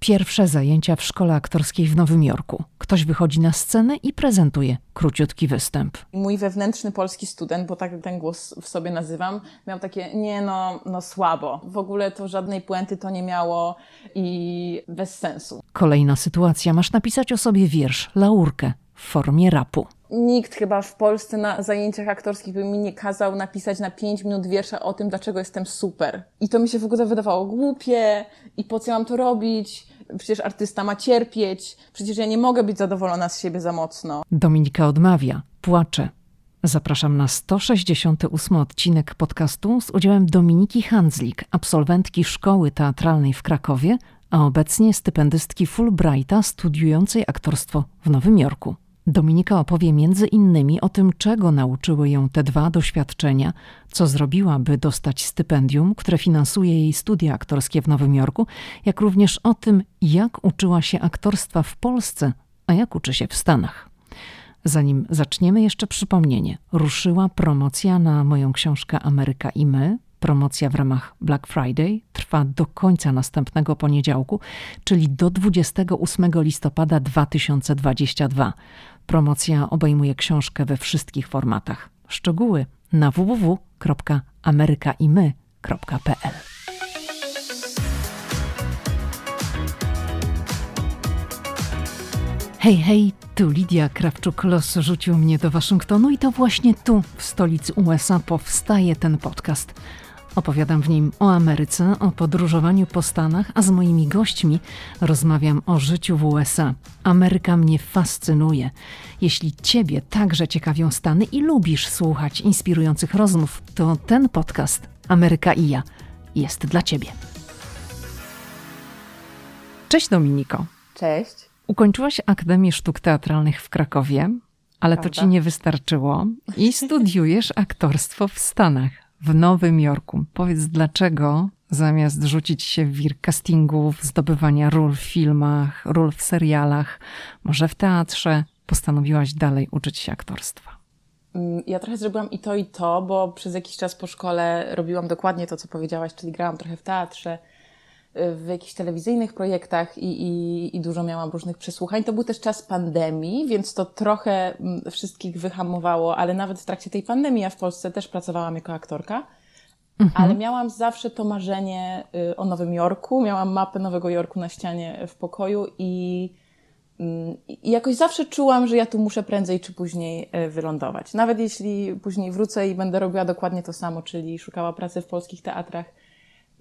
Pierwsze zajęcia w szkole aktorskiej w Nowym Jorku. Ktoś wychodzi na scenę i prezentuje króciutki występ. Mój wewnętrzny polski student, bo tak ten głos w sobie nazywam, miał takie, nie no, no słabo. W ogóle to żadnej puenty to nie miało i bez sensu. Kolejna sytuacja. Masz napisać o sobie wiersz, laurkę w formie rapu. Nikt chyba w Polsce na zajęciach aktorskich by mi nie kazał napisać na 5 minut wiersza o tym, dlaczego jestem super. I to mi się w ogóle wydawało głupie i po co ja mam to robić? Przecież artysta ma cierpieć, przecież ja nie mogę być zadowolona z siebie za mocno. Dominika odmawia, płacze. Zapraszam na 168 odcinek podcastu z udziałem Dominiki Handzlik, absolwentki szkoły teatralnej w Krakowie, a obecnie stypendystki Fulbrighta studiującej aktorstwo w Nowym Jorku. Dominika opowie między innymi o tym, czego nauczyły ją te dwa doświadczenia, co zrobiła, by dostać stypendium, które finansuje jej studia aktorskie w Nowym Jorku, jak również o tym, jak uczyła się aktorstwa w Polsce, a jak uczy się w Stanach. Zanim zaczniemy, jeszcze przypomnienie. Ruszyła promocja na moją książkę Ameryka i my, Promocja w ramach Black Friday trwa do końca następnego poniedziałku, czyli do 28 listopada 2022. Promocja obejmuje książkę we wszystkich formatach. Szczegóły na www.amerykaimy.pl. Hej, hej, tu Lidia Krawczuk-Los rzucił mnie do Waszyngtonu i to właśnie tu, w stolicy USA, powstaje ten podcast. Opowiadam w nim o Ameryce, o podróżowaniu po Stanach, a z moimi gośćmi rozmawiam o życiu w USA. Ameryka mnie fascynuje. Jeśli Ciebie także ciekawią Stany i lubisz słuchać inspirujących rozmów, to ten podcast Ameryka i ja jest dla Ciebie. Cześć Dominiko. Cześć. Ukończyłaś Akademię Sztuk Teatralnych w Krakowie, ale Prawda? to ci nie wystarczyło i studiujesz aktorstwo w Stanach w Nowym Jorku. Powiedz, dlaczego zamiast rzucić się w wir castingów, zdobywania ról w filmach, ról w serialach, może w teatrze, postanowiłaś dalej uczyć się aktorstwa? Mm, ja trochę zrobiłam i to, i to, bo przez jakiś czas po szkole robiłam dokładnie to, co powiedziałaś, czyli grałam trochę w teatrze, w jakichś telewizyjnych projektach i, i, i, dużo miałam różnych przesłuchań. To był też czas pandemii, więc to trochę mm, wszystkich wyhamowało, ale nawet w trakcie tej pandemii ja w Polsce też pracowałam jako aktorka. Mhm. Ale miałam zawsze to marzenie y, o Nowym Jorku. Miałam mapę Nowego Jorku na ścianie w pokoju i, mm, i jakoś zawsze czułam, że ja tu muszę prędzej czy później y, wylądować. Nawet jeśli później wrócę i będę robiła dokładnie to samo, czyli szukała pracy w polskich teatrach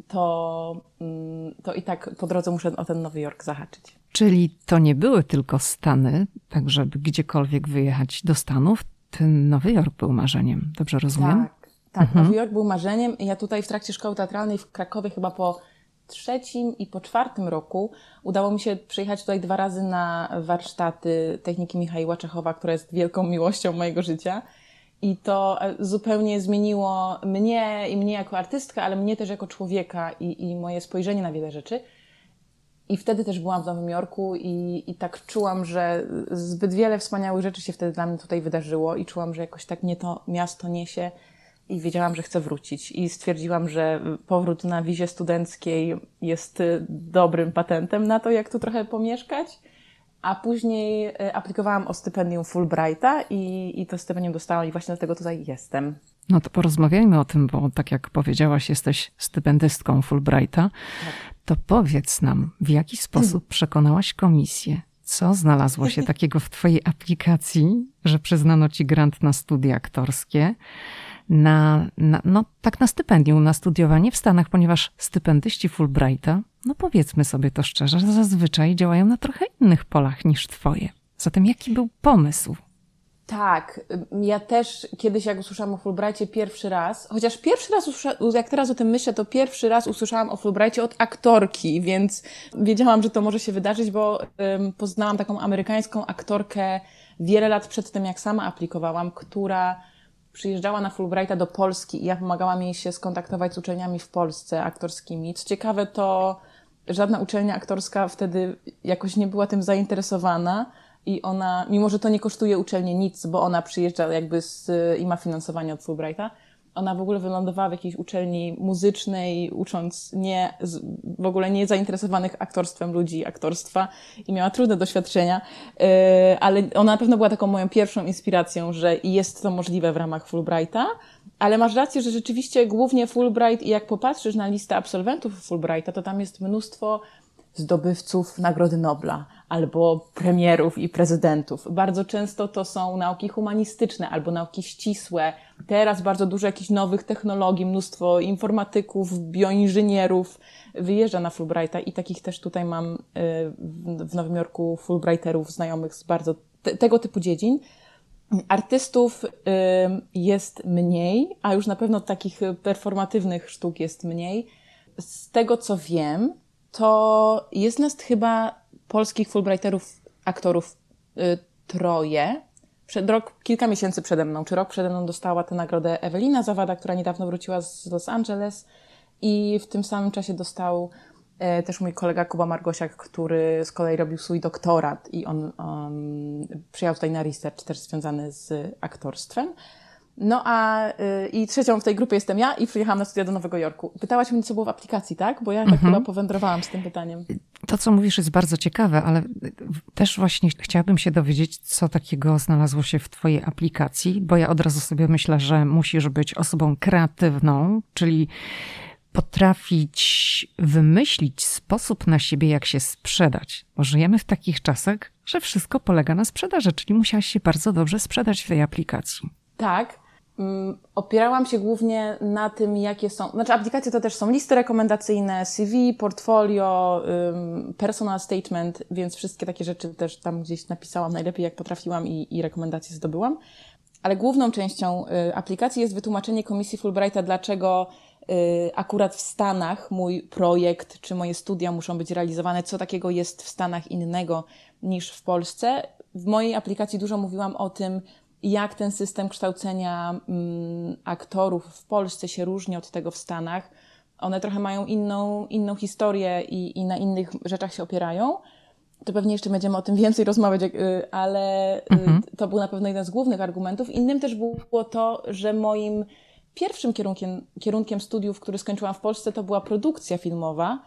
to, mm, to i tak po drodze muszę o ten Nowy Jork zahaczyć. Czyli to nie były tylko Stany, tak żeby gdziekolwiek wyjechać do Stanów. Ten Nowy Jork był marzeniem, dobrze rozumiem? Tak, tak. Mhm. Nowy Jork był marzeniem. Ja tutaj w trakcie szkoły teatralnej w Krakowie chyba po trzecim i po czwartym roku udało mi się przyjechać tutaj dwa razy na warsztaty techniki Michała Czechowa, która jest wielką miłością mojego życia. I to e, zupełnie zmieniło mnie i mnie jako artystkę, ale mnie też jako człowieka i, i moje spojrzenie na wiele rzeczy. I wtedy też byłam w Nowym Jorku i, i tak czułam, że zbyt wiele wspaniałych rzeczy się wtedy dla mnie tutaj wydarzyło i czułam, że jakoś tak mnie to miasto niesie i wiedziałam, że chcę wrócić. I stwierdziłam, że powrót na wizie studenckiej jest dobrym patentem na to, jak tu trochę pomieszkać a później e, aplikowałam o stypendium Fulbrighta i, i to stypendium dostałam i właśnie dlatego tutaj jestem. No to porozmawiajmy o tym, bo tak jak powiedziałaś, jesteś stypendystką Fulbrighta. Tak. To powiedz nam, w jaki sposób przekonałaś komisję? Co znalazło się takiego w Twojej aplikacji, że przyznano Ci grant na studia aktorskie? Na, na, no, tak na stypendium, na studiowanie w Stanach, ponieważ stypendyści Fulbrighta no powiedzmy sobie to szczerze, zazwyczaj działają na trochę innych polach niż twoje. Zatem jaki był pomysł? Tak, ja też kiedyś jak usłyszałam o Fulbrightie pierwszy raz, chociaż pierwszy raz, jak teraz o tym myślę, to pierwszy raz usłyszałam o Fulbrightie od aktorki, więc wiedziałam, że to może się wydarzyć, bo um, poznałam taką amerykańską aktorkę wiele lat przed tym, jak sama aplikowałam, która przyjeżdżała na Fulbrighta do Polski i ja pomagałam jej się skontaktować z uczelniami w Polsce aktorskimi. Co ciekawe, to żadna uczelnia aktorska wtedy jakoś nie była tym zainteresowana i ona, mimo że to nie kosztuje uczelni nic, bo ona przyjeżdża jakby z, i ma finansowanie od Fulbrighta, ona w ogóle wylądowała w jakiejś uczelni muzycznej, ucząc nie, w ogóle nie zainteresowanych aktorstwem ludzi aktorstwa i miała trudne doświadczenia, e, ale ona na pewno była taką moją pierwszą inspiracją, że jest to możliwe w ramach Fulbrighta. Ale masz rację, że rzeczywiście głównie Fulbright i jak popatrzysz na listę absolwentów Fulbrighta, to tam jest mnóstwo zdobywców Nagrody Nobla albo premierów i prezydentów. Bardzo często to są nauki humanistyczne albo nauki ścisłe. Teraz bardzo dużo jakichś nowych technologii, mnóstwo informatyków, bioinżynierów wyjeżdża na Fulbrighta i takich też tutaj mam y, w Nowym Jorku Fulbrighterów znajomych z bardzo te, tego typu dziedzin. Artystów jest mniej, a już na pewno takich performatywnych sztuk jest mniej. Z tego co wiem, to jest nas chyba polskich Fulbrighterów, aktorów y, troje. Przed rok, kilka miesięcy przede mną, czy rok przede mną dostała tę nagrodę Ewelina Zawada, która niedawno wróciła z Los Angeles i w tym samym czasie dostał też mój kolega Kuba Margosiak, który z kolei robił swój doktorat i on um, przyjechał tutaj na research też związany z aktorstwem. No a y, i trzecią w tej grupie jestem ja i przyjechałam na studia do Nowego Jorku. Pytałaś mnie, co było w aplikacji, tak? Bo ja tak mhm. chyba powędrowałam z tym pytaniem. To, co mówisz, jest bardzo ciekawe, ale też właśnie chciałabym się dowiedzieć, co takiego znalazło się w Twojej aplikacji, bo ja od razu sobie myślę, że musisz być osobą kreatywną, czyli potrafić wymyślić sposób na siebie, jak się sprzedać. Bo żyjemy w takich czasach, że wszystko polega na sprzedaży, czyli musiałaś się bardzo dobrze sprzedać w tej aplikacji. Tak, Mm, opierałam się głównie na tym, jakie są. Znaczy, aplikacje to też są listy rekomendacyjne, CV, portfolio, personal statement, więc wszystkie takie rzeczy też tam gdzieś napisałam najlepiej, jak potrafiłam i, i rekomendacje zdobyłam. Ale główną częścią y, aplikacji jest wytłumaczenie komisji Fulbrighta, dlaczego akurat w Stanach mój projekt czy moje studia muszą być realizowane, co takiego jest w Stanach innego niż w Polsce. W mojej aplikacji dużo mówiłam o tym, jak ten system kształcenia mm, aktorów w Polsce się różni od tego w Stanach. One trochę mają inną, inną historię i, i na innych rzeczach się opierają. To pewnie jeszcze będziemy o tym więcej rozmawiać, y, ale y, mhm. to był na pewno jeden z głównych argumentów. Innym też było to, że moim pierwszym kierunkiem, kierunkiem studiów, który skończyłam w Polsce, to była produkcja filmowa.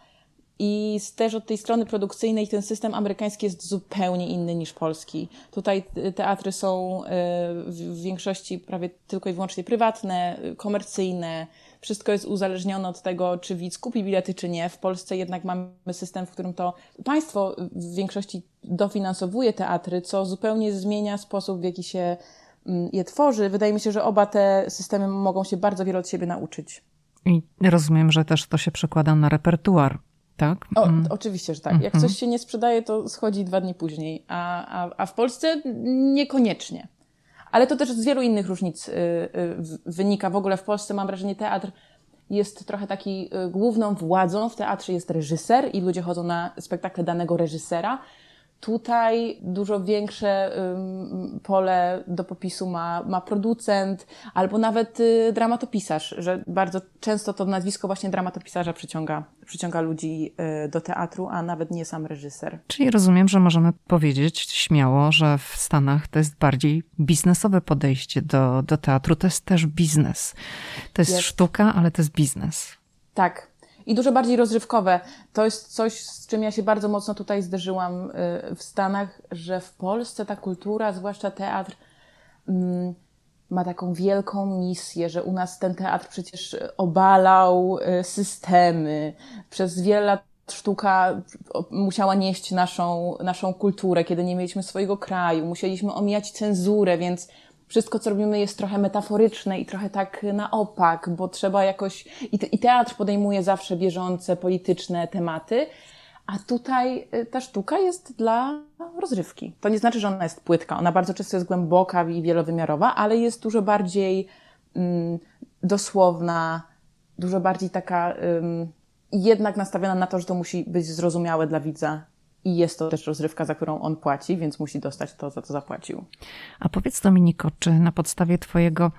I też od tej strony produkcyjnej ten system amerykański jest zupełnie inny niż polski. Tutaj teatry są e, w większości prawie tylko i wyłącznie prywatne, komercyjne. Wszystko jest uzależnione od tego, czy widz kupi bilety, czy nie. W Polsce jednak mamy system, w którym to państwo w większości dofinansowuje teatry, co zupełnie zmienia sposób, w jaki się je tworzy. Wydaje mi się, że oba te systemy mogą się bardzo wiele od siebie nauczyć. I rozumiem, że też to się przekłada na repertuar tak? O, mm. Oczywiście, że tak. Jak mm -hmm. coś się nie sprzedaje, to schodzi dwa dni później, a, a, a w Polsce niekoniecznie. Ale to też z wielu innych różnic y, y, wynika. W ogóle w Polsce mam wrażenie, teatr jest trochę taki y, główną władzą. W teatrze jest reżyser i ludzie chodzą na spektakle danego reżysera. Tutaj dużo większe pole do popisu ma, ma producent albo nawet y, dramatopisarz, że bardzo często to nazwisko właśnie dramatopisarza przyciąga, przyciąga ludzi y, do teatru, a nawet nie sam reżyser. Czyli rozumiem, że możemy powiedzieć śmiało, że w Stanach to jest bardziej biznesowe podejście do, do teatru. To jest też biznes. To jest, jest. sztuka, ale to jest biznes. Tak, i dużo bardziej rozrywkowe. To jest coś, z czym ja się bardzo mocno tutaj zderzyłam y, w Stanach, że w Polsce ta kultura, zwłaszcza teatr, mm, ma taką wielką misję, że u nas ten teatr przecież obalał y, systemy. Przez wiele lat sztuka musiała nieść naszą, naszą kulturę, kiedy nie mieliśmy swojego kraju, musieliśmy omijać cenzurę, więc wszystko, co robimy, jest trochę metaforyczne i trochę tak na opak, bo trzeba jakoś. I, te, i teatr podejmuje zawsze bieżące, polityczne tematy. A tutaj y, ta sztuka jest dla rozrywki. To nie znaczy, że ona jest płytka. Ona bardzo często jest głęboka i wielowymiarowa, ale jest dużo bardziej mm, dosłowna, dużo bardziej taka ym, jednak nastawiona na to, że to musi być zrozumiałe dla widza i jest to też rozrywka, za którą on płaci, więc musi dostać to, za co zapłacił. A powiedz Dominiko, czy na podstawie Twojego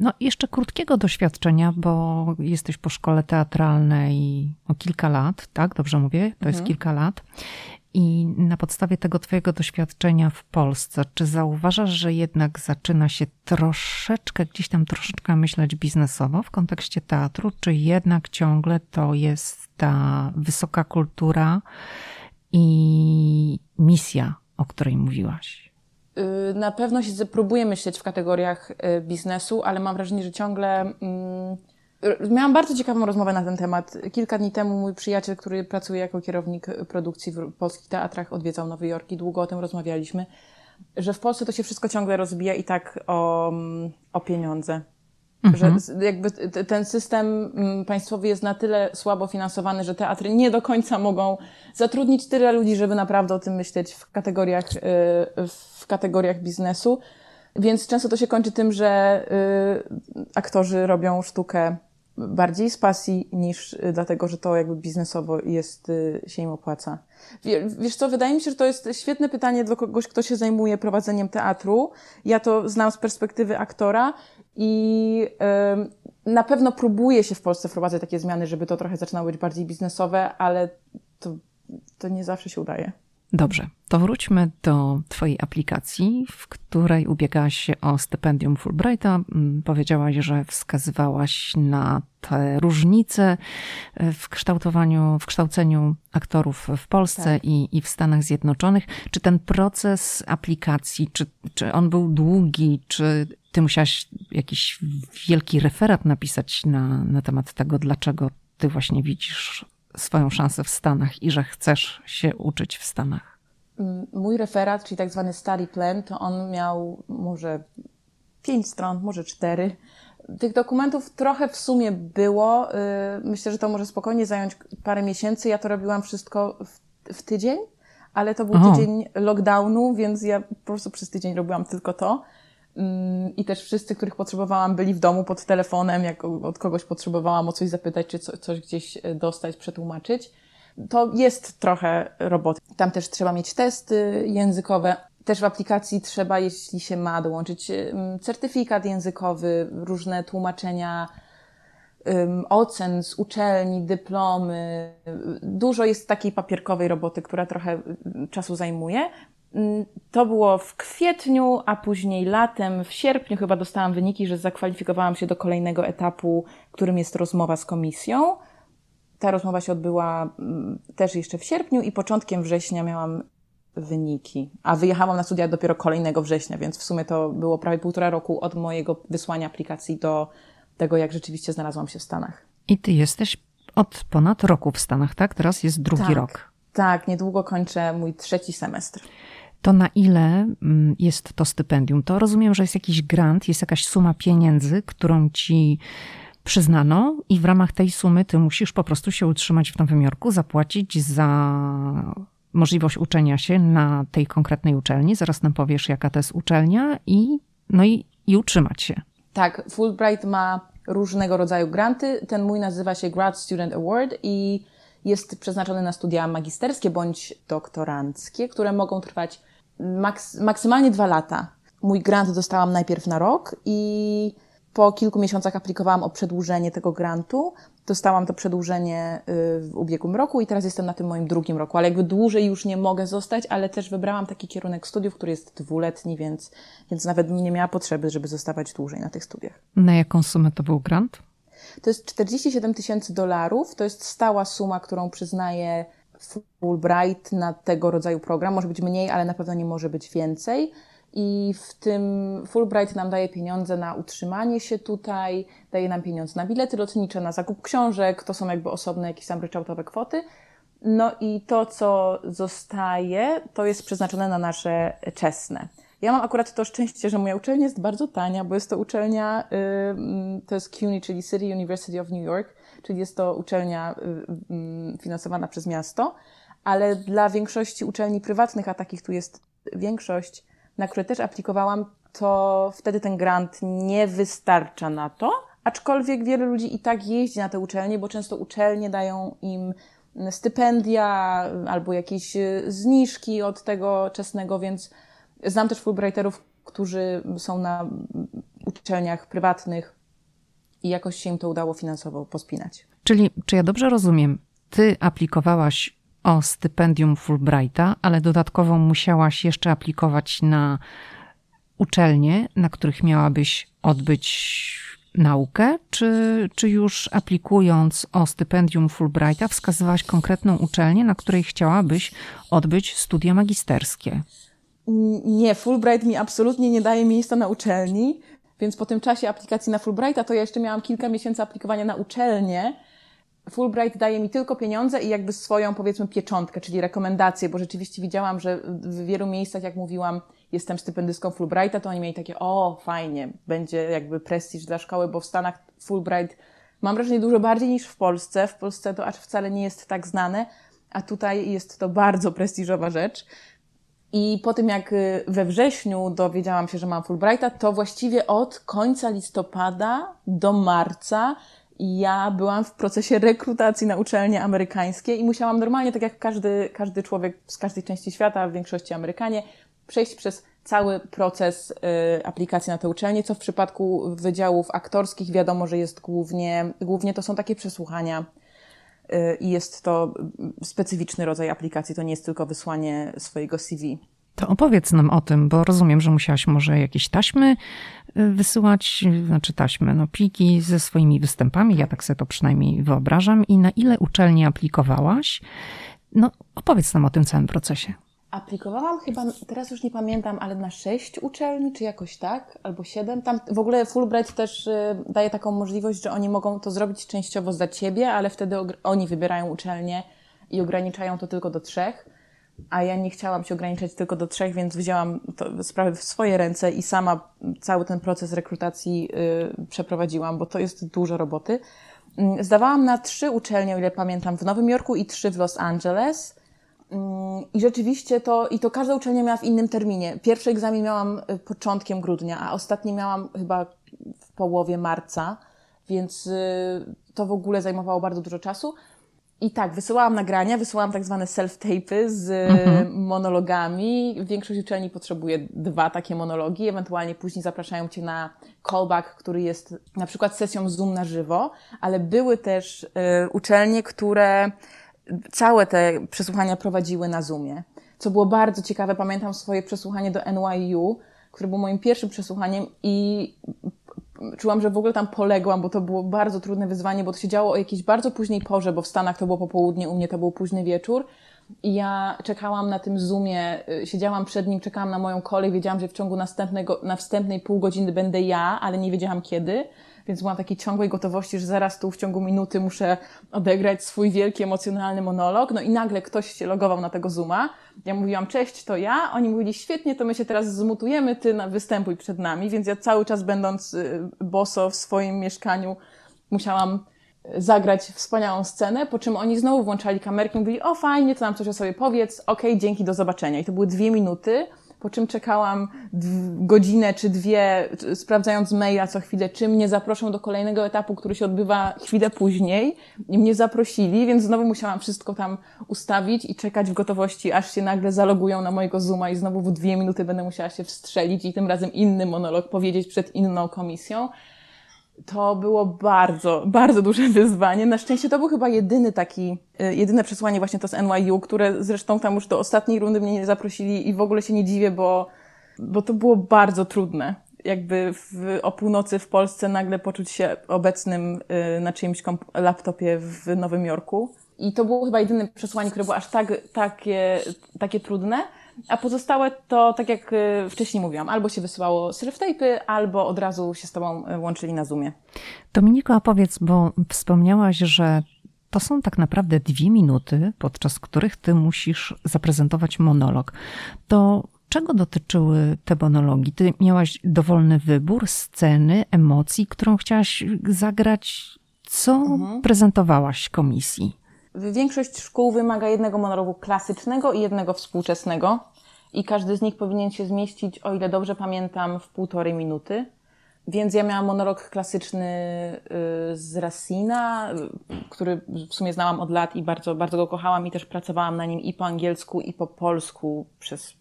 no, jeszcze krótkiego doświadczenia, bo jesteś po szkole teatralnej o kilka lat, tak? Dobrze mówię? To mhm. jest kilka lat. I na podstawie tego Twojego doświadczenia w Polsce, czy zauważasz, że jednak zaczyna się troszeczkę, gdzieś tam troszeczkę myśleć biznesowo w kontekście teatru, czy jednak ciągle to jest ta wysoka kultura i misja, o której mówiłaś? Y, na pewno się próbuję myśleć w kategoriach y, biznesu, ale mam wrażenie, że ciągle. Mm, miałam bardzo ciekawą rozmowę na ten temat. Kilka dni temu mój przyjaciel, który pracuje jako kierownik produkcji w polskich teatrach, odwiedzał Nowy Jork i długo o tym rozmawialiśmy, że w Polsce to się wszystko ciągle rozbija i tak o, mm, o pieniądze. Mhm. Że jakby ten system mm, państwowy jest na tyle słabo finansowany, że teatry nie do końca mogą zatrudnić tyle ludzi, żeby naprawdę o tym myśleć w kategoriach, y, w kategoriach biznesu. Więc często to się kończy tym, że y, aktorzy robią sztukę bardziej z pasji niż dlatego, że to jakby biznesowo jest, y, się im opłaca. Wiesz co, wydaje mi się, że to jest świetne pytanie dla kogoś, kto się zajmuje prowadzeniem teatru. Ja to znam z perspektywy aktora i na pewno próbuje się w Polsce wprowadzać takie zmiany, żeby to trochę zaczynało być bardziej biznesowe, ale to, to nie zawsze się udaje. Dobrze, to wróćmy do Twojej aplikacji, w której ubiegałaś się o stypendium Fulbrighta. Mm, powiedziałaś, że wskazywałaś na te różnice w kształtowaniu, w kształceniu aktorów w Polsce tak. i, i w Stanach Zjednoczonych. Czy ten proces aplikacji, czy, czy on był długi, czy ty musiałaś jakiś wielki referat napisać na, na temat tego, dlaczego ty właśnie widzisz swoją szansę w Stanach i że chcesz się uczyć w Stanach? Mm, mój referat, czyli tak zwany study plan, to on miał może pięć stron, może cztery. Tych dokumentów trochę w sumie było. Y, myślę, że to może spokojnie zająć parę miesięcy. Ja to robiłam wszystko w, w tydzień, ale to był tydzień lockdownu, więc ja po prostu przez tydzień robiłam tylko to. I też wszyscy, których potrzebowałam, byli w domu pod telefonem, jak od kogoś potrzebowałam o coś zapytać, czy coś gdzieś e, dostać, przetłumaczyć. To jest trochę roboty. Tam też trzeba mieć testy językowe. Też w aplikacji trzeba, jeśli się ma, dołączyć certyfikat językowy, różne tłumaczenia ocen z uczelni, dyplomy. Dużo jest takiej papierkowej roboty, która trochę czasu zajmuje. Mm, to było w kwietniu, a później latem, w sierpniu chyba dostałam wyniki, że zakwalifikowałam się do kolejnego etapu, którym jest rozmowa z komisją. Ta rozmowa się odbyła mm, też jeszcze w sierpniu i początkiem września miałam wyniki. A wyjechałam na studia dopiero kolejnego września, więc w sumie to było prawie półtora roku od mojego wysłania aplikacji do tego, jak rzeczywiście znalazłam się w Stanach. I ty jesteś od ponad roku w Stanach, tak? Teraz jest drugi tak, rok. Tak, niedługo kończę mój trzeci semestr to na ile mm, jest to stypendium? To rozumiem, że jest jakiś grant, jest jakaś suma pieniędzy, którą ci przyznano, i w ramach tej sumy ty musisz po prostu się utrzymać w Nowym Jorku, zapłacić za możliwość uczenia się na tej konkretnej uczelni. Zaraz nam powiesz, jaka to jest uczelnia, i, no i, i utrzymać się. Tak, Fulbright ma różnego rodzaju granty. Ten mój nazywa się Grad Student Award i jest przeznaczony na studia magisterskie bądź doktoranckie, które mogą trwać maks maksymalnie dwa lata. Mój grant dostałam najpierw na rok i po kilku miesiącach aplikowałam o przedłużenie tego grantu. Dostałam to przedłużenie y, w ubiegłym roku i teraz jestem na tym moim drugim roku, ale jakby dłużej już nie mogę zostać, ale też wybrałam taki kierunek studiów, który jest dwuletni, więc, więc nawet nie miała potrzeby, żeby zostawać dłużej na tych studiach. Na jaką sumę to był grant? To jest 47 tysięcy dolarów. To jest stała suma, którą przyznaje Fulbright na tego rodzaju program. Może być mniej, ale na pewno nie może być więcej. I w tym Fulbright nam daje pieniądze na utrzymanie się tutaj, daje nam pieniądze na bilety lotnicze, na zakup książek, to są jakby osobne jakieś tam ryczałtowe kwoty. No i to, co zostaje, to jest przeznaczone na nasze czesne. Ja mam akurat to szczęście, że moja uczelnia jest bardzo tania, bo jest to uczelnia, to jest CUNY, czyli City University of New York, czyli jest to uczelnia finansowana przez miasto, ale dla większości uczelni prywatnych, a takich tu jest większość, na które też aplikowałam, to wtedy ten grant nie wystarcza na to, aczkolwiek wiele ludzi i tak jeździ na te uczelnie, bo często uczelnie dają im stypendia albo jakieś y, zniżki od tego czesnego, więc Znam też Fulbrighterów, którzy są na uczelniach prywatnych i jakoś się im to udało finansowo pospinać. Czyli, czy ja dobrze rozumiem, ty aplikowałaś o stypendium Fulbrighta, ale dodatkowo musiałaś jeszcze aplikować na uczelnie, na których miałabyś odbyć naukę, czy, czy już aplikując o stypendium Fulbrighta wskazywałaś konkretną uczelnię, na której chciałabyś odbyć studia magisterskie? Nie, Fulbright mi absolutnie nie daje miejsca na uczelni, więc po tym czasie aplikacji na Fulbrighta to ja jeszcze miałam kilka miesięcy aplikowania na uczelnię. Fulbright daje mi tylko pieniądze i jakby swoją, powiedzmy, pieczątkę, czyli rekomendacje, bo rzeczywiście widziałam, że w wielu miejscach, jak mówiłam, jestem stypendystką Fulbrighta, to oni mieli takie, o, fajnie, będzie jakby prestiż dla szkoły, bo w Stanach Fulbright mam wrażenie dużo bardziej niż w Polsce. W Polsce to aż wcale nie jest tak znane, a tutaj jest to bardzo prestiżowa rzecz. I po tym, jak y, we wrześniu dowiedziałam się, że mam Fulbrighta, to właściwie od końca listopada do marca ja byłam w procesie rekrutacji na uczelnie amerykańskie i musiałam normalnie, tak jak każdy, każdy człowiek z każdej części świata, w większości Amerykanie, przejść przez cały proces y, aplikacji na te uczelnie, co w przypadku wydziałów aktorskich wiadomo, że jest głównie, głównie to są takie przesłuchania i jest to specyficzny rodzaj aplikacji, to nie jest tylko wysłanie swojego CV. To opowiedz nam o tym, bo rozumiem, że musiałaś może jakieś taśmy y, wysyłać, znaczy taśmy, no pliki ze swoimi występami, ja tak sobie to przynajmniej wyobrażam. I na ile uczelni aplikowałaś? No opowiedz nam o tym całym procesie. Aplikowałam chyba, teraz już nie pamiętam, ale na sześć uczelni, czy jakoś tak, albo siedem. Tam w ogóle Fulbright też y, daje taką możliwość, że oni mogą to zrobić częściowo za ciebie, ale wtedy oni wybierają uczelnię i ograniczają to tylko do trzech. A ja nie chciałam się ograniczać tylko do trzech, więc wzięłam sprawę w swoje ręce i sama cały ten proces rekrutacji y, przeprowadziłam, bo to jest dużo roboty. Mm, zdawałam na trzy uczelnie, o ile pamiętam, w Nowym Jorku i trzy w Los Angeles. Mm, I rzeczywiście to, i to każda uczelnia miała w innym terminie. Pierwszy egzamin miałam y, początkiem grudnia, a ostatni miałam chyba w połowie marca, więc y, to w ogóle zajmowało bardzo dużo czasu. I tak, wysyłałam nagrania, wysyłałam tak zwane self-tapy z mhm. monologami. Większość uczelni potrzebuje dwa takie monologi, ewentualnie później zapraszają cię na callback, który jest na przykład sesją Zoom na żywo, ale były też y, uczelnie, które całe te przesłuchania prowadziły na Zoomie. Co było bardzo ciekawe, pamiętam swoje przesłuchanie do NYU, które było moim pierwszym przesłuchaniem i czułam, że w ogóle tam poległam, bo to było bardzo trudne wyzwanie, bo to się działo o jakiejś bardzo późnej porze, bo w Stanach to było popołudnie, u mnie to był późny wieczór. I ja czekałam na tym Zoomie, y, siedziałam przed nim, czekałam na moją kolej, wiedziałam, że w ciągu następnego, na wstępnej pół godziny będę ja, ale nie wiedziałam kiedy więc byłam takiej ciągłej gotowości, że zaraz tu w ciągu minuty muszę odegrać swój wielki emocjonalny monolog. No i nagle ktoś się logował na tego Zooma. Ja mówiłam, cześć, to ja. Oni mówili, świetnie, to my się teraz zmutujemy, ty występuj przed nami. Więc ja cały czas będąc y, boso w swoim mieszkaniu musiałam y, zagrać wspaniałą scenę, po czym oni znowu włączali kamerki i mówili, o fajnie, to nam coś o sobie powiedz, okej, okay, dzięki, do zobaczenia. I to były dwie minuty po czym czekałam godzinę czy dwie, sprawdzając maila co chwilę, czy mnie zaproszą do kolejnego etapu, który się odbywa chwilę później. I mnie zaprosili, więc znowu musiałam wszystko tam ustawić i czekać w gotowości, aż się nagle zalogują na mojego Zooma i znowu w dwie minuty będę musiała się wstrzelić i tym razem inny monolog powiedzieć przed inną komisją to było bardzo, bardzo duże wyzwanie. Na szczęście to był chyba jedyny taki, y, jedyne przesłanie właśnie to z NYU, które zresztą tam już do ostatniej rundy mnie nie zaprosili i w ogóle się nie dziwię, bo, bo to było bardzo trudne. Jakby w, o północy w Polsce nagle poczuć się obecnym y, na czyimś laptopie w Nowym Jorku. I to było chyba jedyne przesłanie, które było aż tak, takie, takie trudne. A pozostałe to, tak jak y, wcześniej mówiłam, albo się wysyłało self-tape'y, albo od razu się z Tobą y, łączyli na Zoomie. Dominiko, a powiedz, bo wspomniałaś, że to są tak naprawdę dwie minuty, podczas których Ty musisz zaprezentować monolog. To czego dotyczyły te monologi? Ty miałaś dowolny wybór sceny, emocji, którą chciałaś zagrać. Co mhm. prezentowałaś komisji? Większość szkół wymaga jednego monologu klasycznego i jednego współczesnego i każdy z nich powinien się zmieścić, o ile dobrze pamiętam, w półtorej minuty. Więc ja miałam monolog klasyczny y, z Racina, który w sumie znałam od lat i bardzo, bardzo go kochałam i też pracowałam na nim i po angielsku, i po polsku przez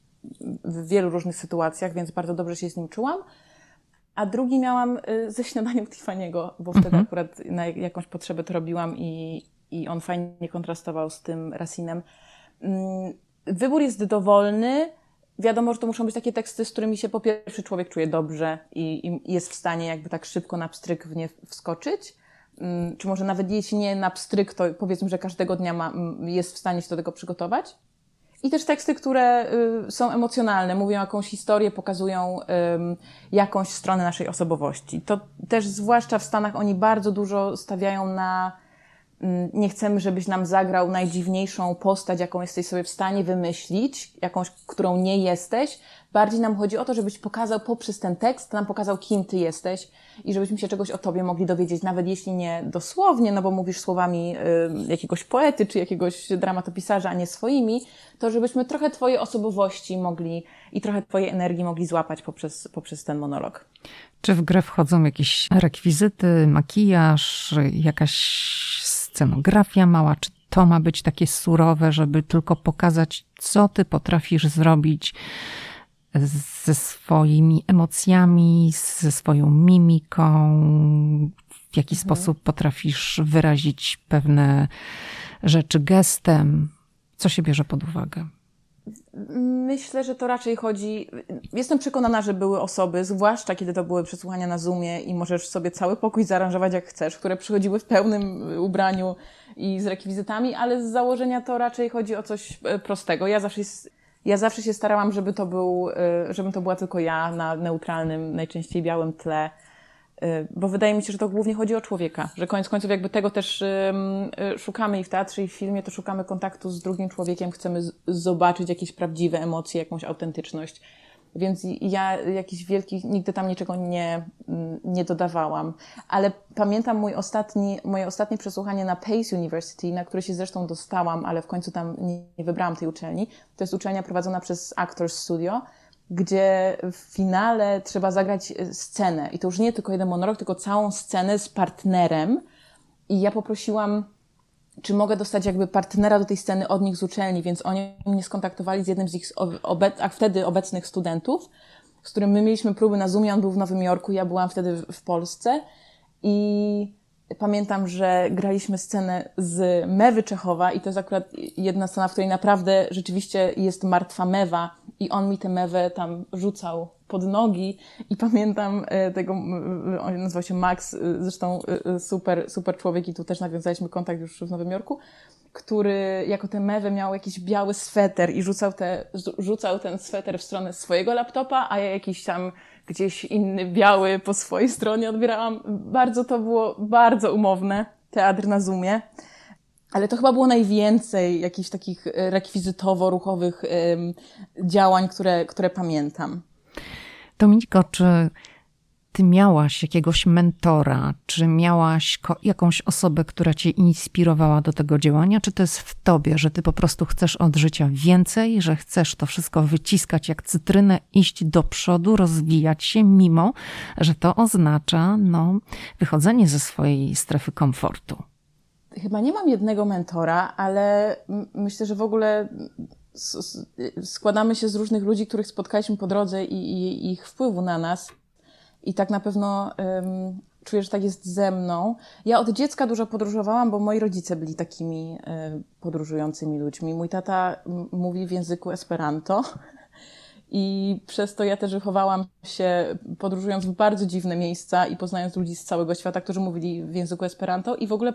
w wielu różnych sytuacjach, więc bardzo dobrze się z nim czułam. A drugi miałam y, ze śniadaniem Tiffany'ego, bo wtedy mhm. akurat na jakąś potrzebę to robiłam i, i on fajnie kontrastował z tym Racinem. Mm, wybór jest dowolny. Wiadomo, że to muszą być takie teksty, z którymi się po pierwsze człowiek czuje dobrze i, i jest w stanie jakby tak szybko na pstryk w nie wskoczyć. Mm, czy może nawet jeśli nie na pstryk, to powiedzmy, że każdego dnia ma, jest w stanie się do tego przygotować. I też teksty, które y, są emocjonalne, mówią jakąś historię, pokazują jakąś stronę naszej osobowości. To też zwłaszcza w Stanach oni bardzo dużo stawiają na nie chcemy, żebyś nam zagrał najdziwniejszą postać, jaką jesteś sobie w stanie wymyślić, jakąś, którą nie jesteś. Bardziej nam chodzi o to, żebyś pokazał poprzez ten tekst, nam pokazał, kim ty jesteś i żebyśmy się czegoś o tobie mogli dowiedzieć, nawet jeśli nie dosłownie, no bo mówisz słowami y, jakiegoś poety czy jakiegoś dramatopisarza, a nie swoimi, to żebyśmy trochę twojej osobowości mogli i trochę twojej energii mogli złapać poprzez, poprzez ten monolog. Czy w grę wchodzą jakieś rekwizyty, makijaż, jakaś scenografia mała, czy to ma być takie surowe, żeby tylko pokazać, co ty potrafisz zrobić ze swoimi emocjami, ze swoją mimiką, w jaki mhm. sposób potrafisz wyrazić pewne rzeczy gestem. Co się bierze pod uwagę? Myślę, że to raczej chodzi. Jestem przekonana, że były osoby, zwłaszcza kiedy to były przesłuchania na Zoomie i możesz sobie cały pokój zaaranżować jak chcesz, które przychodziły w pełnym ubraniu i z rekwizytami, ale z założenia to raczej chodzi o coś e, prostego. Ja zawsze ja zawsze się starałam, żeby to był, y, żebym to była tylko ja na neutralnym, najczęściej białym tle, bo wydaje mi się, że to głównie chodzi o człowieka, że koniec końców jakby tego też y, szukamy i w teatrze, i w filmie, to szukamy kontaktu z drugim człowiekiem, chcemy zobaczyć jakieś prawdziwe emocje, jakąś autentyczność. Więc ja jakichś wielkich, nigdy tam niczego nie, nie dodawałam. Ale pamiętam mój ostatni, moje ostatnie przesłuchanie na Pace University, na które się zresztą dostałam, ale w końcu tam nie, nie wybrałam tej uczelni. To jest uczelnia prowadzona przez Actors Studio, gdzie w finale trzeba zagrać e, scenę. I to już nie tylko jeden monolog, tylko całą scenę z partnerem. I ja poprosiłam czy mogę dostać jakby partnera do tej sceny od nich z uczelni, więc oni mnie skontaktowali z jednym z ich obec, a wtedy obecnych studentów, z którym my mieliśmy próby na Zoomie, on był w Nowym Jorku, ja byłam wtedy w Polsce i pamiętam, że graliśmy scenę z Mewy Czechowa i to jest akurat jedna scena, w której naprawdę rzeczywiście jest martwa Mewa i on mi tę Mewę tam rzucał pod nogi. I pamiętam e, tego, on nazywał się Max, e, zresztą e, super, super człowiek i tu też nawiązaliśmy kontakt już w Nowym Jorku, który jako tę mewę miał jakiś biały sweter i rzucał, te, rzucał ten sweter w stronę swojego laptopa, a ja jakiś tam gdzieś inny biały po swojej stronie odbierałam. Bardzo to było bardzo umowne, teatr na Zoomie. Ale to chyba było najwięcej jakichś takich rekwizytowo-ruchowych działań, które, które pamiętam. Dominiko, czy ty miałaś jakiegoś mentora, czy miałaś jakąś osobę, która cię inspirowała do tego działania, czy to jest w tobie, że ty po prostu chcesz od życia więcej, że chcesz to wszystko wyciskać jak cytrynę, iść do przodu, rozwijać się, mimo że to oznacza no, wychodzenie ze swojej strefy komfortu? Chyba nie mam jednego mentora, ale myślę, że w ogóle składamy się z różnych ludzi, których spotkaliśmy po drodze i, i ich wpływu na nas. I tak na pewno um, czuję, że tak jest ze mną. Ja od dziecka dużo podróżowałam, bo moi rodzice byli takimi um, podróżującymi ludźmi. Mój tata mówi w języku Esperanto. I przez to ja też wychowałam się podróżując w bardzo dziwne miejsca i poznając ludzi z całego świata, którzy mówili w języku Esperanto i w ogóle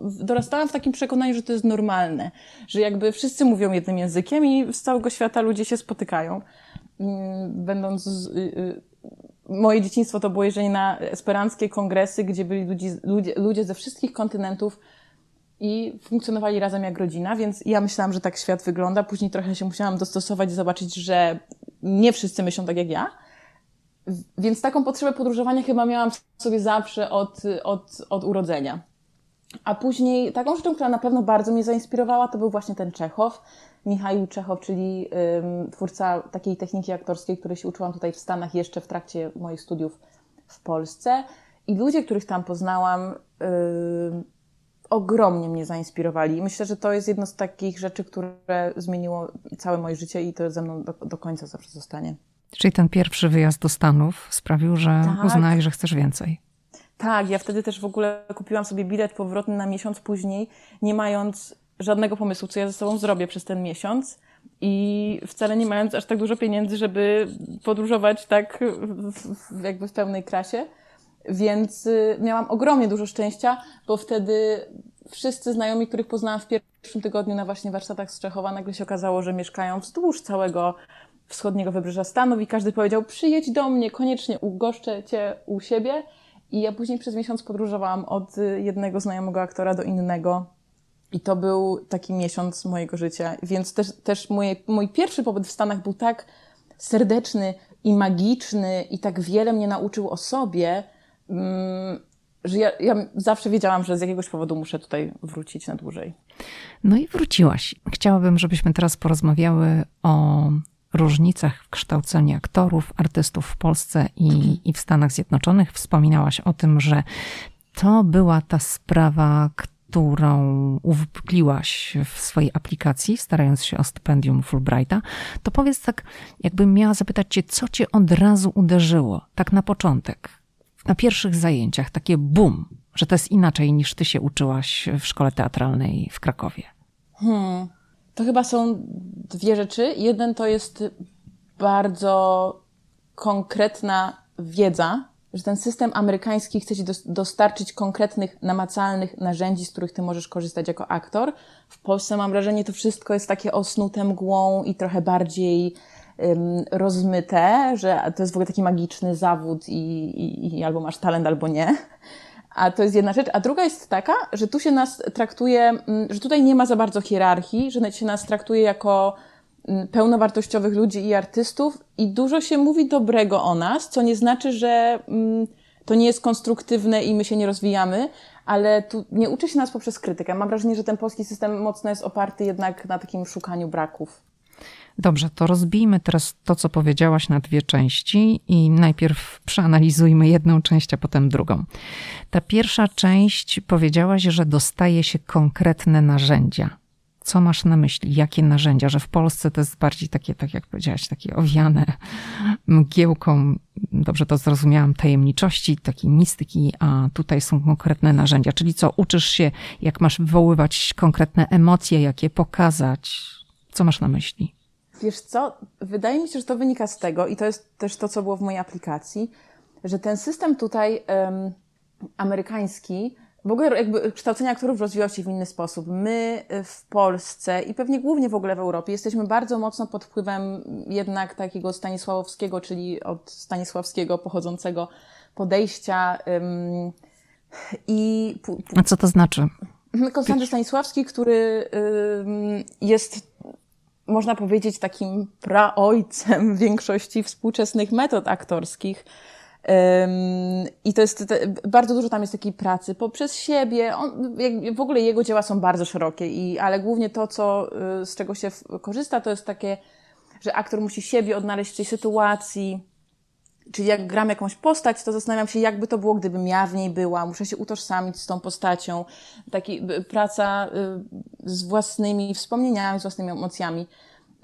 dorastałam w takim przekonaniu, że to jest normalne, że jakby wszyscy mówią jednym językiem i z całego świata ludzie się spotykają. Mm, będąc y, y, moje dzieciństwo to było jeżdżenie na esperanckie kongresy, gdzie byli ludzie, ludzie, ludzie ze wszystkich kontynentów i funkcjonowali razem jak rodzina, więc ja myślałam, że tak świat wygląda. Później trochę się musiałam dostosować i zobaczyć, że nie wszyscy myślą tak jak ja. Więc taką potrzebę podróżowania chyba miałam sobie zawsze od, od, od urodzenia. A później taką rzeczą, która na pewno bardzo mnie zainspirowała, to był właśnie ten Czechow. Michał Czechow, czyli twórca takiej techniki aktorskiej, której się uczyłam tutaj w Stanach jeszcze w trakcie moich studiów w Polsce. I ludzie, których tam poznałam, ogromnie mnie zainspirowali. Myślę, że to jest jedno z takich rzeczy, które zmieniło całe moje życie i to ze mną do, do końca zawsze zostanie. Czyli ten pierwszy wyjazd do Stanów sprawił, że tak. uznałeś, że chcesz więcej. Tak, ja wtedy też w ogóle kupiłam sobie bilet powrotny na miesiąc później, nie mając żadnego pomysłu, co ja ze sobą zrobię przez ten miesiąc i wcale nie mając aż tak dużo pieniędzy, żeby podróżować tak w, jakby w pełnej krasie. Więc y, miałam ogromnie dużo szczęścia, bo wtedy wszyscy znajomi, których poznałam w pierwszym tygodniu na właśnie warsztatach z Czechowa, nagle się okazało, że mieszkają wzdłuż całego wschodniego wybrzeża Stanów i każdy powiedział, przyjedź do mnie, koniecznie ugoszczę cię u siebie. I ja później przez miesiąc podróżowałam od jednego znajomego aktora do innego. I to był taki miesiąc mojego życia. Więc też, też moje, mój pierwszy pobyt w Stanach był tak serdeczny i magiczny i tak wiele mnie nauczył o sobie, mm, że ja, ja zawsze wiedziałam, że z jakiegoś powodu muszę tutaj wrócić na dłużej. No i wróciłaś. Chciałabym, żebyśmy teraz porozmawiały o różnicach w kształceniu aktorów, artystów w Polsce i, i w Stanach Zjednoczonych. Wspominałaś o tym, że to była ta sprawa, którą uwypukliłaś w swojej aplikacji, starając się o stypendium Fulbrighta, to powiedz tak, jakbym miała zapytać cię, co cię od razu uderzyło, tak na początek, na pierwszych zajęciach, takie bum, że to jest inaczej niż ty się uczyłaś w szkole teatralnej w Krakowie? Hmm. To chyba są dwie rzeczy. Jeden to jest bardzo konkretna wiedza, że ten system amerykański chce ci dostarczyć konkretnych, namacalnych narzędzi, z których ty możesz korzystać jako aktor. W Polsce mam wrażenie, to wszystko jest takie osnute mgłą i trochę bardziej um, rozmyte, że to jest w ogóle taki magiczny zawód i, i, i albo masz talent, albo nie. A to jest jedna rzecz. A druga jest taka, że tu się nas traktuje, mm, że tutaj nie ma za bardzo hierarchii, że się nas traktuje jako pełnowartościowych ludzi i artystów i dużo się mówi dobrego o nas, co nie znaczy, że mm, to nie jest konstruktywne i my się nie rozwijamy, ale tu nie uczy się nas poprzez krytykę. Mam wrażenie, że ten polski system mocno jest oparty jednak na takim szukaniu braków. Dobrze, to rozbijmy teraz to, co powiedziałaś na dwie części i najpierw przeanalizujmy jedną część, a potem drugą. Ta pierwsza część powiedziałaś, że dostaje się konkretne narzędzia. Co masz na myśli? Jakie narzędzia? Że w Polsce to jest bardziej takie, tak jak powiedziałaś, takie owiane mgiełką, dobrze to zrozumiałam, tajemniczości, takiej mistyki, a tutaj są konkretne narzędzia. Czyli co, uczysz się, jak masz wywoływać konkretne emocje, jak je pokazać? Co masz na myśli? Wiesz co, wydaje mi się, że to wynika z tego, i to jest też to, co było w mojej aplikacji, że ten system tutaj um, amerykański, w ogóle jakby kształcenie aktorów rozwijał się w inny sposób. My w Polsce i pewnie głównie w ogóle w Europie jesteśmy bardzo mocno pod wpływem jednak takiego Stanisławowskiego, czyli od Stanisławskiego pochodzącego podejścia i... A co to znaczy? Konstanty Stanisławski, który jest można powiedzieć, takim praojcem większości współczesnych metod aktorskich. I to jest, bardzo dużo tam jest takiej pracy poprzez siebie. On, w ogóle jego dzieła są bardzo szerokie, i, ale głównie to, co, y, z czego się korzysta, to jest takie, że aktor musi siebie odnaleźć w tej sytuacji, Czyli jak gram jakąś postać, to zastanawiam się, jakby to było, gdybym ja w niej była. Muszę się utożsamić z tą postacią. Taki, praca y, z własnymi wspomnieniami, z własnymi emocjami.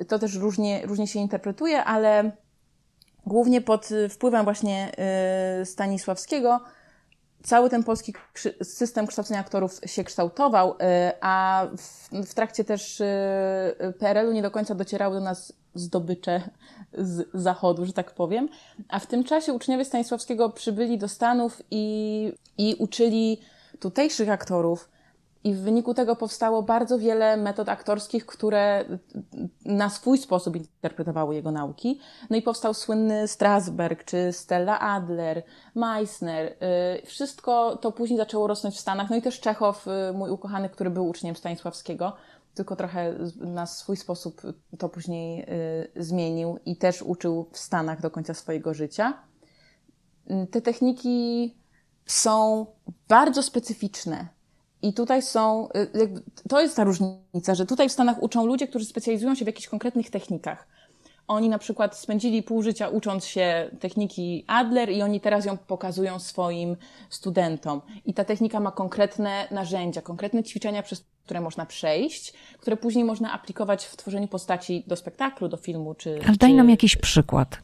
To też różnie, różnie się interpretuje, ale głównie pod wpływem właśnie y, Stanisławskiego cały ten polski system kształcenia aktorów się kształtował, y, a w, w trakcie też PRL-u nie do końca docierały do nas zdobycze z zachodu, że tak powiem. A w tym czasie uczniowie Stanisławskiego przybyli do Stanów i, i uczyli tutejszych aktorów. I w wyniku tego powstało bardzo wiele metod aktorskich, które na swój sposób interpretowały jego nauki. No i powstał słynny Strasberg, czy Stella Adler, Meissner. Y, wszystko to później zaczęło rosnąć w Stanach. No i też Czechow, y, mój ukochany, który był uczniem Stanisławskiego tylko trochę na swój sposób to później y, zmienił i też uczył w Stanach do końca swojego życia. Te techniki są bardzo specyficzne. I tutaj są, y, to jest ta różnica, że tutaj w Stanach uczą ludzie, którzy specjalizują się w jakichś konkretnych technikach. Oni na przykład spędzili pół życia ucząc się techniki Adler i oni teraz ją pokazują swoim studentom. I ta technika ma konkretne narzędzia, konkretne ćwiczenia, przez które można przejść, które później można aplikować w tworzeniu postaci do spektaklu, do filmu czy. Ale daj czy... nam jakiś przykład.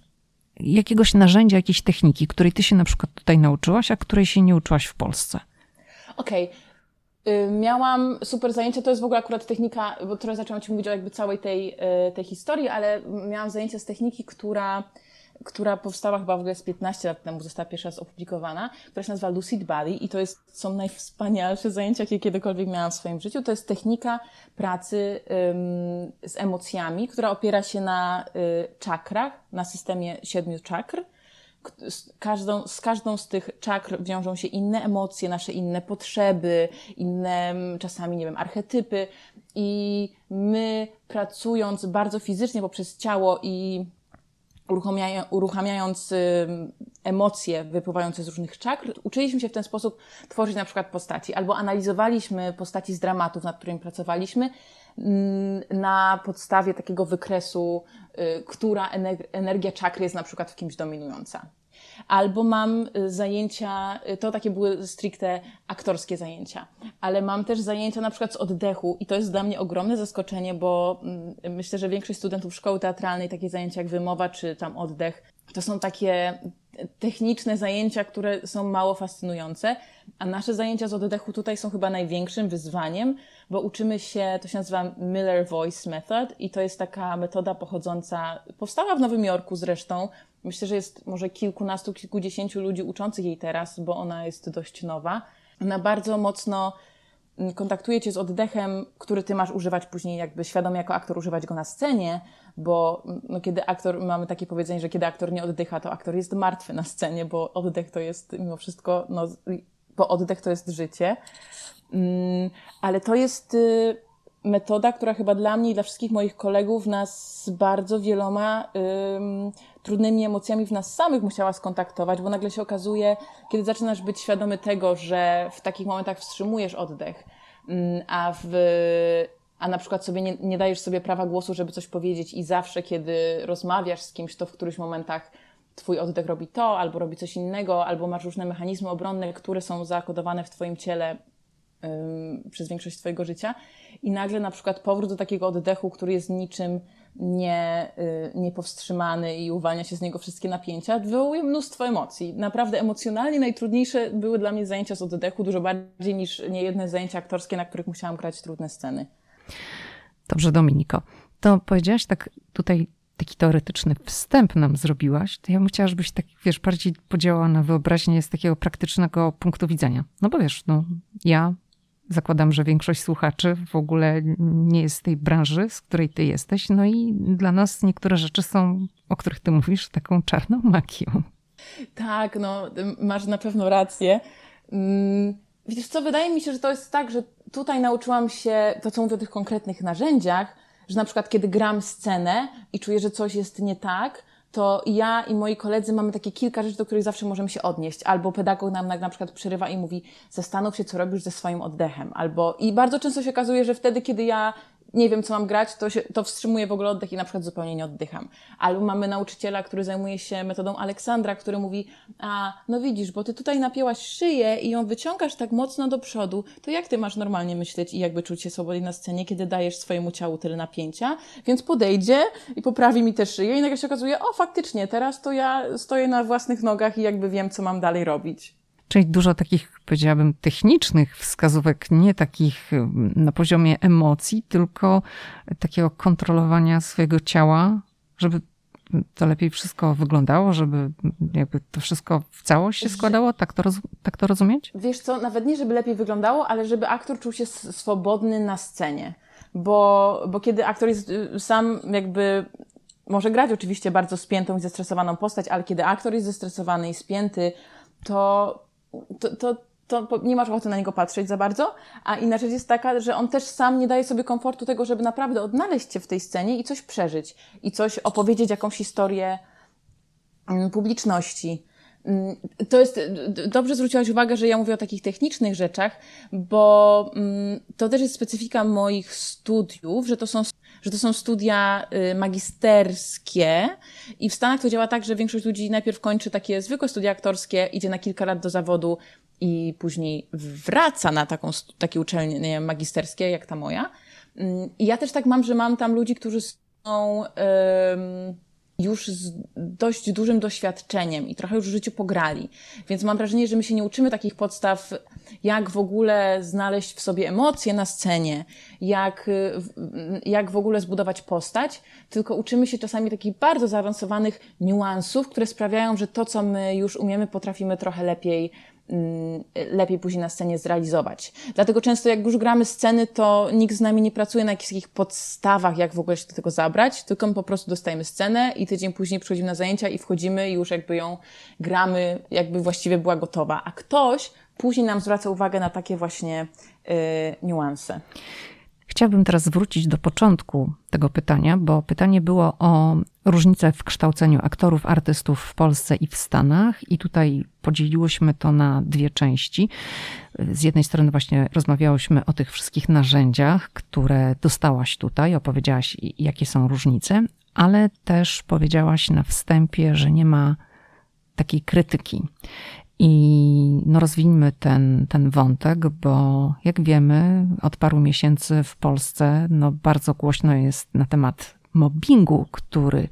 Jakiegoś narzędzia, jakiejś techniki, której ty się na przykład tutaj nauczyłaś, a której się nie uczyłaś w Polsce. Okej. Y, miałam super zajęcia, to jest w ogóle akurat technika, bo trochę zaczęłam Ci mówić o jakby całej tej, y, tej historii, ale miałam zajęcia z techniki, która która powstała chyba w ogóle z 15 lat temu, została pierwszy raz opublikowana, która się nazywa Lucid Body i to jest, są najwspanialsze zajęcia, jakie kiedykolwiek miałam w swoim życiu. To jest technika pracy ym, z emocjami, która opiera się na y, czakrach, na systemie siedmiu czakr. Z każdą, z każdą z tych czakr wiążą się inne emocje, nasze inne potrzeby, inne czasami, nie wiem, archetypy. I my pracując bardzo fizycznie poprzez ciało i uruchamiając emocje wypływające z różnych czakr, uczyliśmy się w ten sposób tworzyć na przykład postaci, albo analizowaliśmy postaci z dramatów, nad którymi pracowaliśmy, mm, na podstawie takiego wykresu, y, która energia czakry jest na przykład w kimś dominująca. Albo mam y, zajęcia, y, to takie były stricte aktorskie zajęcia, ale mam też zajęcia na przykład z oddechu i to jest dla mnie ogromne zaskoczenie, bo mm, myślę, że większość studentów szkoły teatralnej takie zajęcia jak wymowa czy tam oddech, to są takie techniczne zajęcia, które są mało fascynujące, a nasze zajęcia z oddechu tutaj są chyba największym wyzwaniem, bo uczymy się, to się nazywa Miller Voice Method i to jest taka metoda pochodząca, powstała w Nowym Jorku zresztą, Myślę, że jest może kilkunastu, kilkudziesięciu ludzi uczących jej teraz, bo ona jest dość nowa. Ona bardzo mocno mm, kontaktuje cię z oddechem, który ty masz używać później, jakby świadomie jako aktor używać go na scenie, bo mm, no, kiedy aktor, mamy takie powiedzenie, że kiedy aktor nie oddycha, to aktor jest martwy na scenie, bo oddech to jest mimo wszystko, no, bo oddech to jest życie. Mm, ale to jest y, metoda, która chyba dla mnie i dla wszystkich moich kolegów nas z bardzo wieloma ym, trudnymi emocjami w nas samych musiała skontaktować, bo nagle się okazuje, kiedy zaczynasz być świadomy tego, że w takich momentach wstrzymujesz oddech, ym, a w a na przykład sobie nie, nie dajesz sobie prawa głosu, żeby coś powiedzieć i zawsze, kiedy rozmawiasz z kimś, to w których momentach twój oddech robi to, albo robi coś innego, albo masz różne mechanizmy obronne, które są zakodowane w twoim ciele przez większość Twojego życia i nagle na przykład powrót do takiego oddechu, który jest niczym nie, y, niepowstrzymany i uwalnia się z niego wszystkie napięcia, wywołuje mnóstwo emocji. Naprawdę emocjonalnie najtrudniejsze były dla mnie zajęcia z oddechu, dużo bardziej niż niejedne zajęcia aktorskie, na których musiałam grać trudne sceny. Dobrze, Dominiko. To powiedziałaś tak tutaj taki teoretyczny wstęp nam zrobiłaś, to ja bym chciała, żebyś tak, wiesz, bardziej podziałała na wyobraźnię z takiego praktycznego punktu widzenia. No bo wiesz, no ja Zakładam, że większość słuchaczy w ogóle nie jest z tej branży, z której ty jesteś. No i dla nas niektóre rzeczy są, o których ty mówisz, taką czarną magią. Tak, no masz na pewno rację. Mm, widzisz co, wydaje mi się, że to jest tak, że tutaj nauczyłam się to, co mówię o tych konkretnych narzędziach, że na przykład kiedy gram scenę i czuję, że coś jest nie tak, to ja i moi koledzy mamy takie kilka rzeczy, do których zawsze możemy się odnieść. Albo pedagog nam na, przykład przerywa i mówi, zastanów się, co robisz ze swoim oddechem. Albo, i bardzo często się okazuje, że wtedy, kiedy ja nie wiem, co mam grać, to, się, to wstrzymuję w ogóle oddech i na przykład zupełnie nie oddycham. Albo mamy nauczyciela, który zajmuje się metodą Aleksandra, który mówi, a no widzisz, bo ty tutaj napięłaś szyję i ją wyciągasz tak mocno do przodu, to jak ty masz normalnie myśleć i jakby czuć się swobodnie na scenie, kiedy dajesz swojemu ciału tyle napięcia? Więc podejdzie i poprawi mi tę szyję i nagle się okazuje, o faktycznie, teraz to ja stoję na własnych nogach i jakby wiem, co mam dalej robić. Czyli dużo takich, powiedziałabym, technicznych wskazówek, nie takich mm, na poziomie emocji, tylko takiego kontrolowania swojego ciała, żeby to lepiej wszystko wyglądało, żeby jakby to wszystko w całość się składało? Tak to, roz, tak to rozumieć? Wiesz co, nawet nie, żeby lepiej wyglądało, ale żeby aktor czuł się swobodny na scenie. Bo, bo kiedy aktor jest y, sam jakby może grać oczywiście bardzo spiętą i zestresowaną postać, ale kiedy aktor jest zestresowany i spięty, to to, to, to nie masz ochoty na niego patrzeć za bardzo, a inna rzecz jest taka, że on też sam nie daje sobie komfortu tego, żeby naprawdę odnaleźć się w tej scenie i coś przeżyć, i coś opowiedzieć, jakąś historię mm, publiczności. Mm, to jest, dobrze zwróciłaś uwagę, że ja mówię o takich technicznych rzeczach, bo mm, to też jest specyfika moich studiów, że to są, że to są studia y, magisterskie i w Stanach to działa tak, że większość ludzi najpierw kończy takie zwykłe studia aktorskie, idzie na kilka lat do zawodu i później wraca na taką, takie uczelnie magisterskie, jak ta moja. Mm, I ja też tak mam, że mam tam ludzi, którzy są już z dość dużym doświadczeniem i trochę już w życiu pograli. Więc mam wrażenie, że my się nie uczymy takich podstaw jak w ogóle znaleźć w sobie emocje na scenie, jak, y, jak w ogóle zbudować postać, tylko uczymy się czasami takich bardzo zaawansowanych niuansów, które sprawiają, że to, co my już umiemy, potrafimy trochę lepiej Mm, lepiej później na scenie zrealizować. Dlatego często jak już gramy sceny, to nikt z nami nie pracuje na jakichś takich podstawach, jak w ogóle się do tego zabrać, tylko my po prostu dostajemy scenę i tydzień później przychodzimy na zajęcia i wchodzimy i już jakby ją gramy, jakby właściwie była gotowa. A ktoś później nam zwraca uwagę na takie właśnie yy, niuanse. Chciałabym teraz wrócić do początku tego pytania, bo pytanie było o różnice w kształceniu aktorów, artystów w Polsce i w Stanach, i tutaj podzieliłyśmy to na dwie części. Z jednej strony, właśnie rozmawiałyśmy o tych wszystkich narzędziach, które dostałaś tutaj, opowiedziałaś, jakie są różnice, ale też powiedziałaś na wstępie, że nie ma takiej krytyki. I no rozwijmy ten, ten wątek, bo jak wiemy, od paru miesięcy w Polsce no bardzo głośno jest na temat mobbingu, który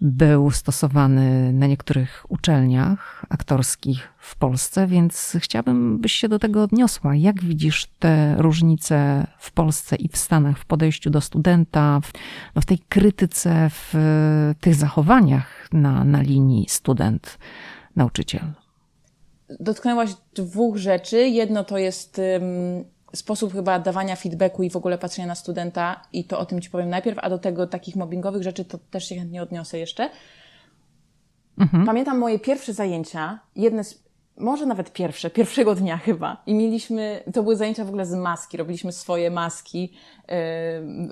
był stosowany na niektórych uczelniach aktorskich w Polsce, więc chciałabym, byś się do tego odniosła. Jak widzisz te różnice w Polsce i w Stanach w podejściu do studenta, w, no w tej krytyce, w tych zachowaniach na, na linii student-nauczyciel? Dotknęłaś dwóch rzeczy. Jedno to jest um, sposób chyba dawania feedbacku i w ogóle patrzenia na studenta i to o tym Ci powiem najpierw, a do tego takich mobbingowych rzeczy to też się chętnie odniosę jeszcze. Mhm. Pamiętam moje pierwsze zajęcia, jedne z może nawet pierwsze, pierwszego dnia chyba. I mieliśmy, to były zajęcia w ogóle z maski, robiliśmy swoje maski, yy,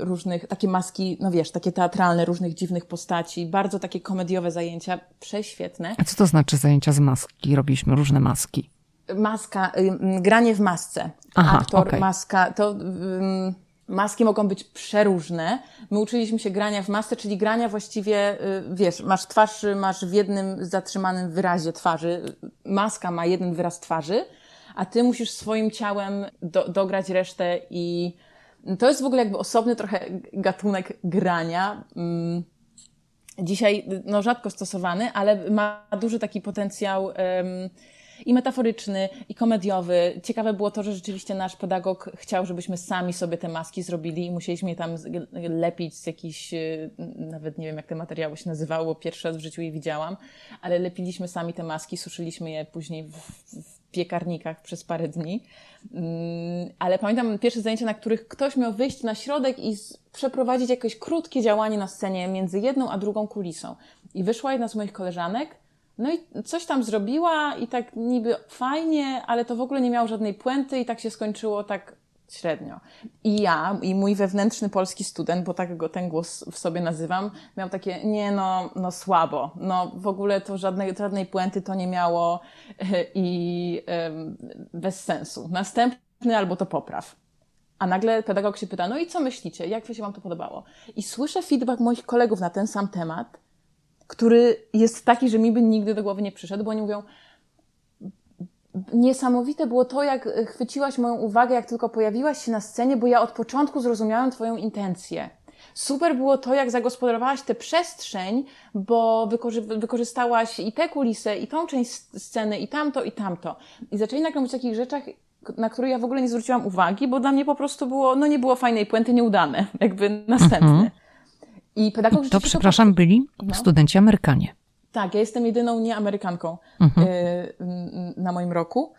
różnych, takie maski, no wiesz, takie teatralne, różnych dziwnych postaci, bardzo takie komediowe zajęcia, prześwietne. A co to znaczy zajęcia z maski? Robiliśmy różne maski. Maska, yy, granie w masce. Aha, Aktor, okay. maska, to... Yy, Maski mogą być przeróżne. My uczyliśmy się grania w masce, czyli grania właściwie, y, wiesz, masz twarz, masz w jednym zatrzymanym wyrazie twarzy. Maska ma jeden wyraz twarzy, a ty musisz swoim ciałem do, dograć resztę i to jest w ogóle jakby osobny trochę gatunek grania. Mm, dzisiaj no, rzadko stosowany, ale ma duży taki potencjał um, i metaforyczny, i komediowy. Ciekawe było to, że rzeczywiście nasz pedagog chciał, żebyśmy sami sobie te maski zrobili i musieliśmy je tam lepić z jakichś, y, nawet nie wiem jak te materiały się nazywało, pierwszy raz w życiu je widziałam, ale lepiliśmy sami te maski, suszyliśmy je później w, w piekarnikach przez parę dni. Mm, ale pamiętam pierwsze zajęcia, na których ktoś miał wyjść na środek i przeprowadzić jakieś krótkie działanie na scenie między jedną a drugą kulisą. I wyszła jedna z moich koleżanek, no i coś tam zrobiła i tak niby fajnie, ale to w ogóle nie miało żadnej puenty i tak się skończyło tak średnio. I ja, i mój wewnętrzny polski student, bo tak go ten głos w sobie nazywam, miał takie, nie no, no słabo, no w ogóle to żadnej, żadnej puenty to nie miało i bez sensu. Następny albo to popraw. A nagle pedagog się pyta, no i co myślicie, jak się wam to podobało? I słyszę feedback moich kolegów na ten sam temat który jest taki, że mi by nigdy do głowy nie przyszedł, bo oni mówią, niesamowite było to, jak chwyciłaś moją uwagę, jak tylko pojawiłaś się na scenie, bo ja od początku zrozumiałem Twoją intencję. Super było to, jak zagospodarowałaś tę przestrzeń, bo wykorzy wykorzystałaś i tę kulisę, i tą część sceny, i tamto, i tamto. I zaczęli nagle mówić o takich rzeczach, na które ja w ogóle nie zwróciłam uwagi, bo dla mnie po prostu było, no nie było fajnej puenty, nieudane, jakby następny. Mhm. I pedagog To, przepraszam, to... byli no. studenci Amerykanie. Tak, ja jestem jedyną nieamerykanką mhm. y, na moim roku.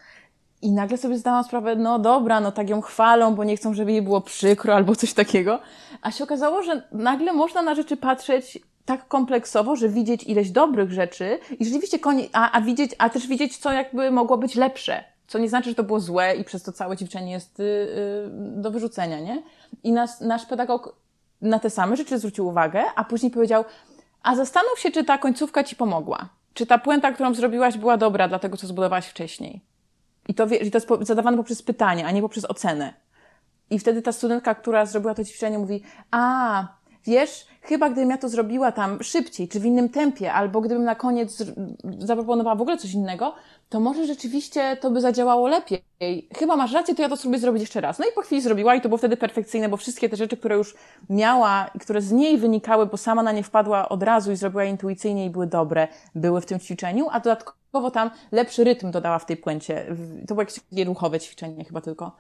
I nagle sobie zdałam sprawę, no dobra, no tak ją chwalą, bo nie chcą, żeby jej było przykro albo coś takiego. A się okazało, że nagle można na rzeczy patrzeć tak kompleksowo, że widzieć ileś dobrych rzeczy i rzeczywiście konie, a, a widzieć, a też widzieć, co jakby mogło być lepsze. Co nie znaczy, że to było złe i przez to całe ćwiczenie jest y, y, do wyrzucenia, nie? I nas, nasz pedagog na te same rzeczy zwrócił uwagę, a później powiedział, a zastanów się, czy ta końcówka ci pomogła. Czy ta puenta, którą zrobiłaś, była dobra dla tego, co zbudowałaś wcześniej. I to, i to jest zadawane poprzez pytanie, a nie poprzez ocenę. I wtedy ta studentka, która zrobiła to ćwiczenie, mówi, a, wiesz, chyba gdybym ja to zrobiła tam szybciej, czy w innym tempie, albo gdybym na koniec zaproponowała w ogóle coś innego, to może rzeczywiście to by zadziałało lepiej. Chyba masz rację, to ja to spróbuję zrobić jeszcze raz. No i po chwili zrobiła i to było wtedy perfekcyjne, bo wszystkie te rzeczy, które już miała i które z niej wynikały, bo sama na nie wpadła od razu i zrobiła intuicyjnie i były dobre, były w tym ćwiczeniu, a dodatkowo tam lepszy rytm dodała w tej puencie. To było jakieś ruchowe ćwiczenie chyba tylko.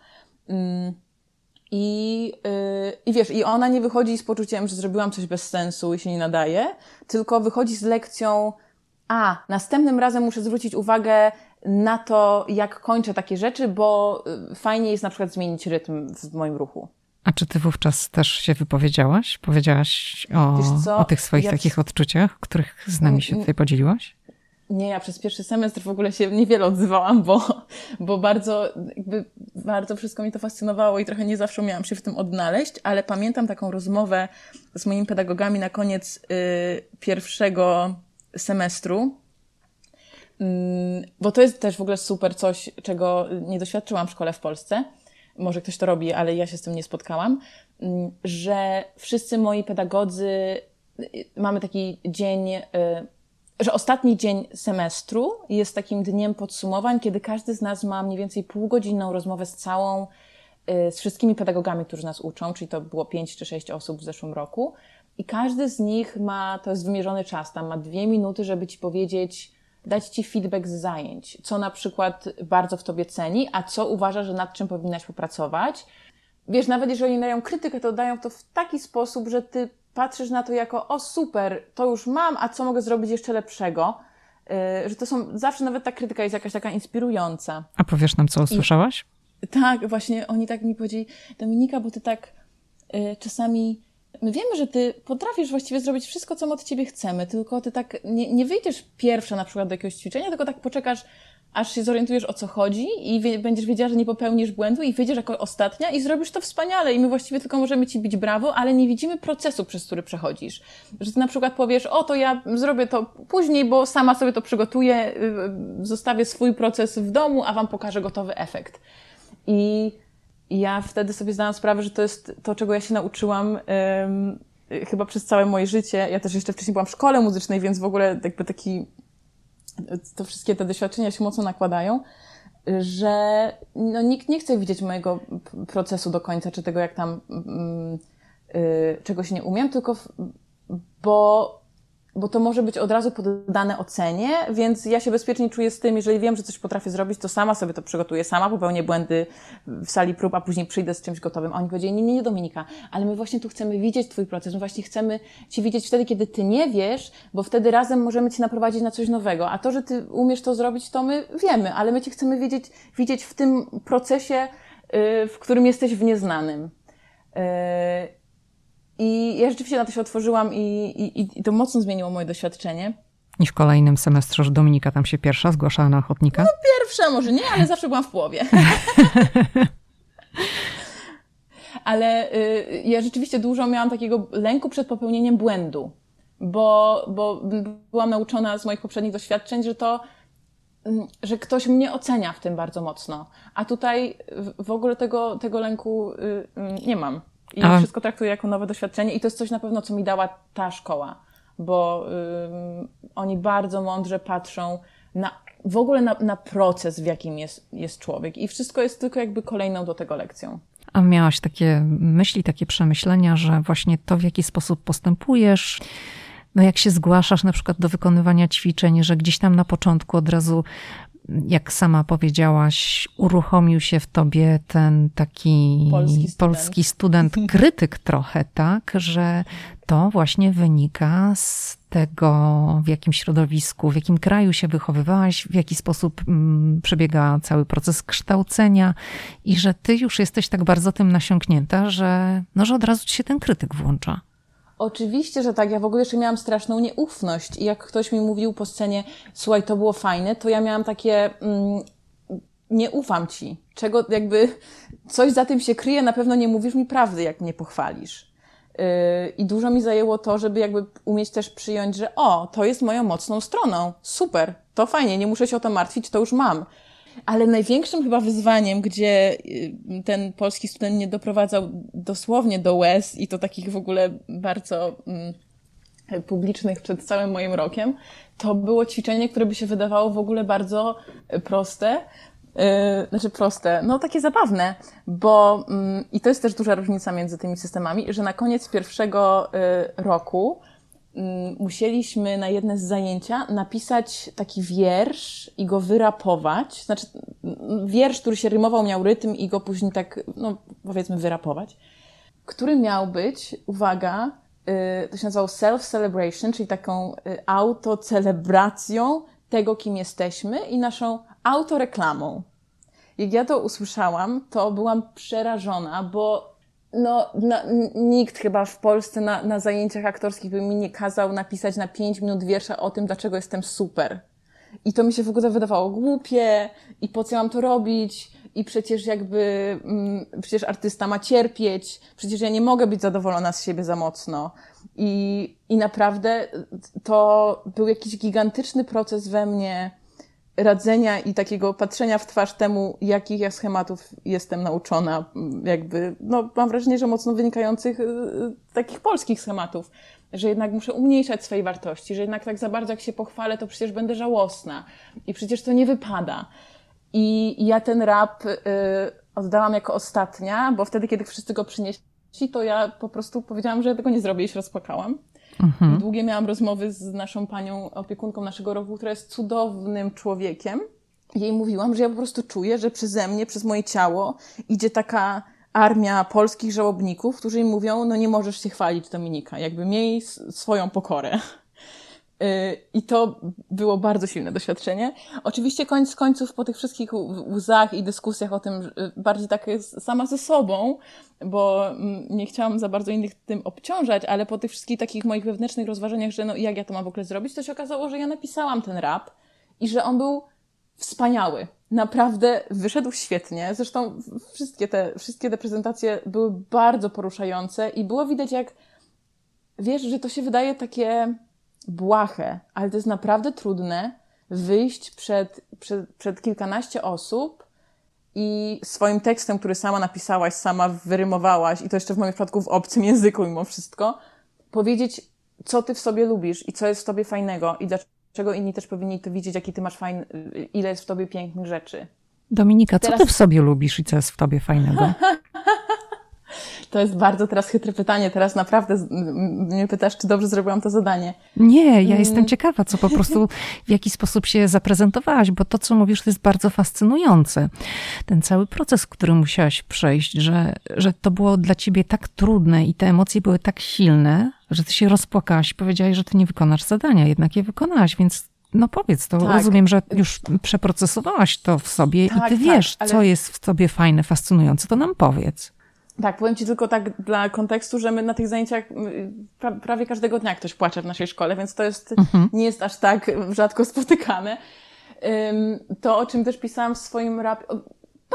Mm. I, yy, I wiesz, i ona nie wychodzi z poczuciem, że zrobiłam coś bez sensu i się nie nadaje, tylko wychodzi z lekcją, a następnym razem muszę zwrócić uwagę na to, jak kończę takie rzeczy, bo y, fajnie jest na przykład zmienić rytm w moim ruchu. A czy ty wówczas też się wypowiedziałaś? Powiedziałaś o, o tych swoich ja takich odczuciach, których z nami się tutaj podzieliłaś? Nie, ja przez pierwszy semestr w ogóle się niewiele odzywałam, bo, bo bardzo, jakby, bardzo wszystko mi to fascynowało i trochę nie zawsze umiałam się w tym odnaleźć, ale pamiętam taką rozmowę z moimi pedagogami na koniec y, pierwszego semestru, y, bo to jest też w ogóle super coś, czego nie doświadczyłam w szkole w Polsce. Może ktoś to robi, ale ja się z tym nie spotkałam, y, że wszyscy moi pedagodzy, y, mamy taki dzień, y, że ostatni dzień semestru jest takim dniem podsumowań, kiedy każdy z nas ma mniej więcej półgodzinną rozmowę z całą, y, z wszystkimi pedagogami, którzy nas uczą, czyli to było pięć czy sześć osób w zeszłym roku. I każdy z nich ma, to jest wymierzony czas, tam ma dwie minuty, żeby ci powiedzieć, dać ci feedback z zajęć, co na przykład bardzo w tobie ceni, a co uważa, że nad czym powinnaś popracować. Wiesz, nawet jeżeli dają krytykę, to dają to w taki sposób, że ty patrzysz na to jako, o super, to już mam, a co mogę zrobić jeszcze lepszego? Yy, że to są, zawsze nawet ta krytyka jest jakaś taka inspirująca. A powiesz nam, co usłyszałaś? I, tak, właśnie oni tak mi powiedzieli, Dominika, bo ty tak yy, czasami my wiemy, że ty potrafisz właściwie zrobić wszystko, co my od ciebie chcemy, tylko ty tak nie, nie wyjdziesz pierwsza na przykład do jakiegoś ćwiczenia, tylko tak poczekasz aż się zorientujesz o co chodzi i wie, będziesz wiedziała, że nie popełnisz błędu i wyjdziesz jako ostatnia i zrobisz to wspaniale i my właściwie tylko możemy ci bić brawo, ale nie widzimy procesu, przez który przechodzisz. Że ty na przykład powiesz, o to ja zrobię to później, bo sama sobie to przygotuję, y, zostawię swój proces w domu, a wam pokażę gotowy efekt. I ja wtedy sobie zdałam sprawę, że to jest to, czego ja się nauczyłam chyba przez całe moje życie. Ja też jeszcze wcześniej byłam w szkole muzycznej, więc w ogóle jakby taki to wszystkie te doświadczenia się mocno nakładają, że no, nikt nie chce widzieć mojego procesu do końca, czy tego, jak tam yy, czegoś nie umiem, tylko w, bo bo to może być od razu poddane ocenie, więc ja się bezpiecznie czuję z tym, jeżeli wiem, że coś potrafię zrobić, to sama sobie to przygotuję, sama popełnię błędy w sali prób, a później przyjdę z czymś gotowym. A oni powiedzieli, nie, nie, nie Dominika, ale my właśnie tu chcemy widzieć Twój proces, my właśnie chcemy Cię widzieć wtedy, kiedy Ty nie wiesz, bo wtedy razem możemy Cię naprowadzić na coś nowego. A to, że Ty umiesz to zrobić, to my wiemy, ale my Cię chcemy widzieć, widzieć w tym procesie, y, w którym jesteś w nieznanym. I ja rzeczywiście na to się otworzyłam i, i, i to mocno zmieniło moje doświadczenie. I w kolejnym semestrze, że Dominika tam się pierwsza zgłaszała na ochotnika? No pierwsza może nie, ale zawsze byłam w połowie. ale y, ja rzeczywiście dużo miałam takiego lęku przed popełnieniem błędu, bo, bo byłam nauczona z moich poprzednich doświadczeń, że to mm, że ktoś mnie ocenia w tym bardzo mocno. A tutaj w ogóle tego, tego lęku y, mm, nie mam. I A... wszystko traktuję jako nowe doświadczenie i to jest coś na pewno, co mi dała ta szkoła, bo oni bardzo mądrze patrzą na, w ogóle na, na proces, w jakim jest, jest człowiek. I wszystko jest tylko jakby kolejną do tego lekcją. A miałaś takie myśli, takie przemyślenia, że właśnie to, w jaki sposób postępujesz, no jak się zgłaszasz na przykład do wykonywania ćwiczeń, że gdzieś tam na początku od razu jak sama powiedziałaś, uruchomił się w tobie ten taki polski student, polski student krytyk trochę, tak, że to właśnie wynika z tego, w jakim środowisku, w jakim kraju się wychowywałaś, w jaki sposób mm, przebiega cały proces kształcenia i że ty już jesteś tak bardzo tym nasiąknięta, że, no, że od razu ci się ten krytyk włącza. Oczywiście, że tak. Ja w ogóle jeszcze miałam straszną nieufność i jak ktoś mi mówił po scenie, słuchaj, to było fajne, to ja miałam takie, mm, nie ufam ci. Czego jakby, coś za tym się kryje, na pewno nie mówisz mi prawdy, jak mnie pochwalisz. Yy, I dużo mi zajęło to, żeby jakby umieć też przyjąć, że o, to jest moją mocną stroną. Super, to fajnie, nie muszę się o to martwić, to już mam. Ale największym chyba wyzwaniem, gdzie y, ten polski student mnie doprowadzał dosłownie do łez i to takich w ogóle bardzo mm, publicznych przed całym moim rokiem, to było ćwiczenie, które by się wydawało w ogóle bardzo proste, Yy, znaczy proste, no takie zabawne, bo yy, i to jest też duża różnica między tymi systemami, że na koniec pierwszego yy, roku musieliśmy na jedne z zajęcia napisać taki wiersz i go wyrapować. Znaczy, mm, wiersz, który się rymował, miał rytm i go później tak, no powiedzmy, wyrapować. Który miał być, uwaga, y, to się nazywało self-celebration, czyli taką y, autocelebracją tego, kim jesteśmy i naszą autoreklamą. Jak ja to usłyszałam, to byłam przerażona, bo no, na, nikt chyba w Polsce na, na zajęciach aktorskich by mi nie kazał napisać na pięć minut wiersza o tym, dlaczego jestem super. I to mi się w ogóle wydawało głupie i po co mam to robić i przecież jakby, mm, przecież artysta ma cierpieć, przecież ja nie mogę być zadowolona z siebie za mocno. I, i naprawdę to był jakiś gigantyczny proces we mnie, radzenia i takiego patrzenia w twarz temu, jakich ja schematów jestem nauczona, jakby, no mam wrażenie, że mocno wynikających z y, takich polskich schematów, że jednak muszę umniejszać swojej wartości, że jednak tak za bardzo jak się pochwalę, to przecież będę żałosna i przecież to nie wypada. I ja ten rap y, oddałam jako ostatnia, bo wtedy, kiedy wszyscy go przynieśli, to ja po prostu powiedziałam, że tego nie zrobię i się rozpłakałam. Mhm. Długie miałam rozmowy z naszą panią opiekunką naszego roku, która jest cudownym człowiekiem. Jej mówiłam, że ja po prostu czuję, że przeze mnie, przez moje ciało idzie taka armia polskich żałobników, którzy im mówią, no nie możesz się chwalić Dominika, jakby miej swoją pokorę. Y, I to było bardzo silne doświadczenie. Oczywiście koniec końców po tych wszystkich łzach i dyskusjach o tym, bardziej tak sama ze sobą, bo mm, nie chciałam za bardzo innych tym obciążać, ale po tych wszystkich takich moich wewnętrznych rozważaniach, że no jak ja to mam w ogóle zrobić, to się okazało, że ja napisałam ten rap i że on był wspaniały. Naprawdę wyszedł świetnie. Zresztą wszystkie te, wszystkie te prezentacje były bardzo poruszające i było widać jak, wiesz, że to się wydaje takie błahe, ale to jest naprawdę trudne wyjść przed, przed, przed kilkanaście osób i swoim tekstem, który sama napisałaś, sama wyrymowałaś i to jeszcze w moim przypadku w obcym języku mimo wszystko, powiedzieć, co ty w sobie lubisz i co jest w tobie fajnego i dlaczego inni też powinni to widzieć, jaki ty masz fajny, ile jest w tobie pięknych rzeczy. Dominika, co Teraz... ty w sobie lubisz i co jest w tobie fajnego? To jest bardzo teraz chytre pytanie. Teraz naprawdę mnie pytasz, czy dobrze zrobiłam to zadanie. Nie, ja mm. jestem ciekawa, co po prostu, w jaki sposób się zaprezentowałaś, bo to, co mówisz, to jest bardzo fascynujące. Ten cały proces, który musiałaś przejść, że, że to było dla ciebie tak trudne i te emocje były tak silne, że ty się rozpłakałaś i powiedziałaś, że ty nie wykonasz zadania, jednak je wykonałaś, więc no powiedz, to tak. rozumiem, że już przeprocesowałaś to w sobie tak, i ty tak, wiesz, ale... co jest w sobie fajne, fascynujące, to nam powiedz. Tak, powiem Ci tylko tak dla kontekstu, że my na tych zajęciach pra prawie każdego dnia ktoś płacze w naszej szkole, więc to jest, mhm. nie jest aż tak rzadko spotykane. To, o czym też pisałam w swoim rap,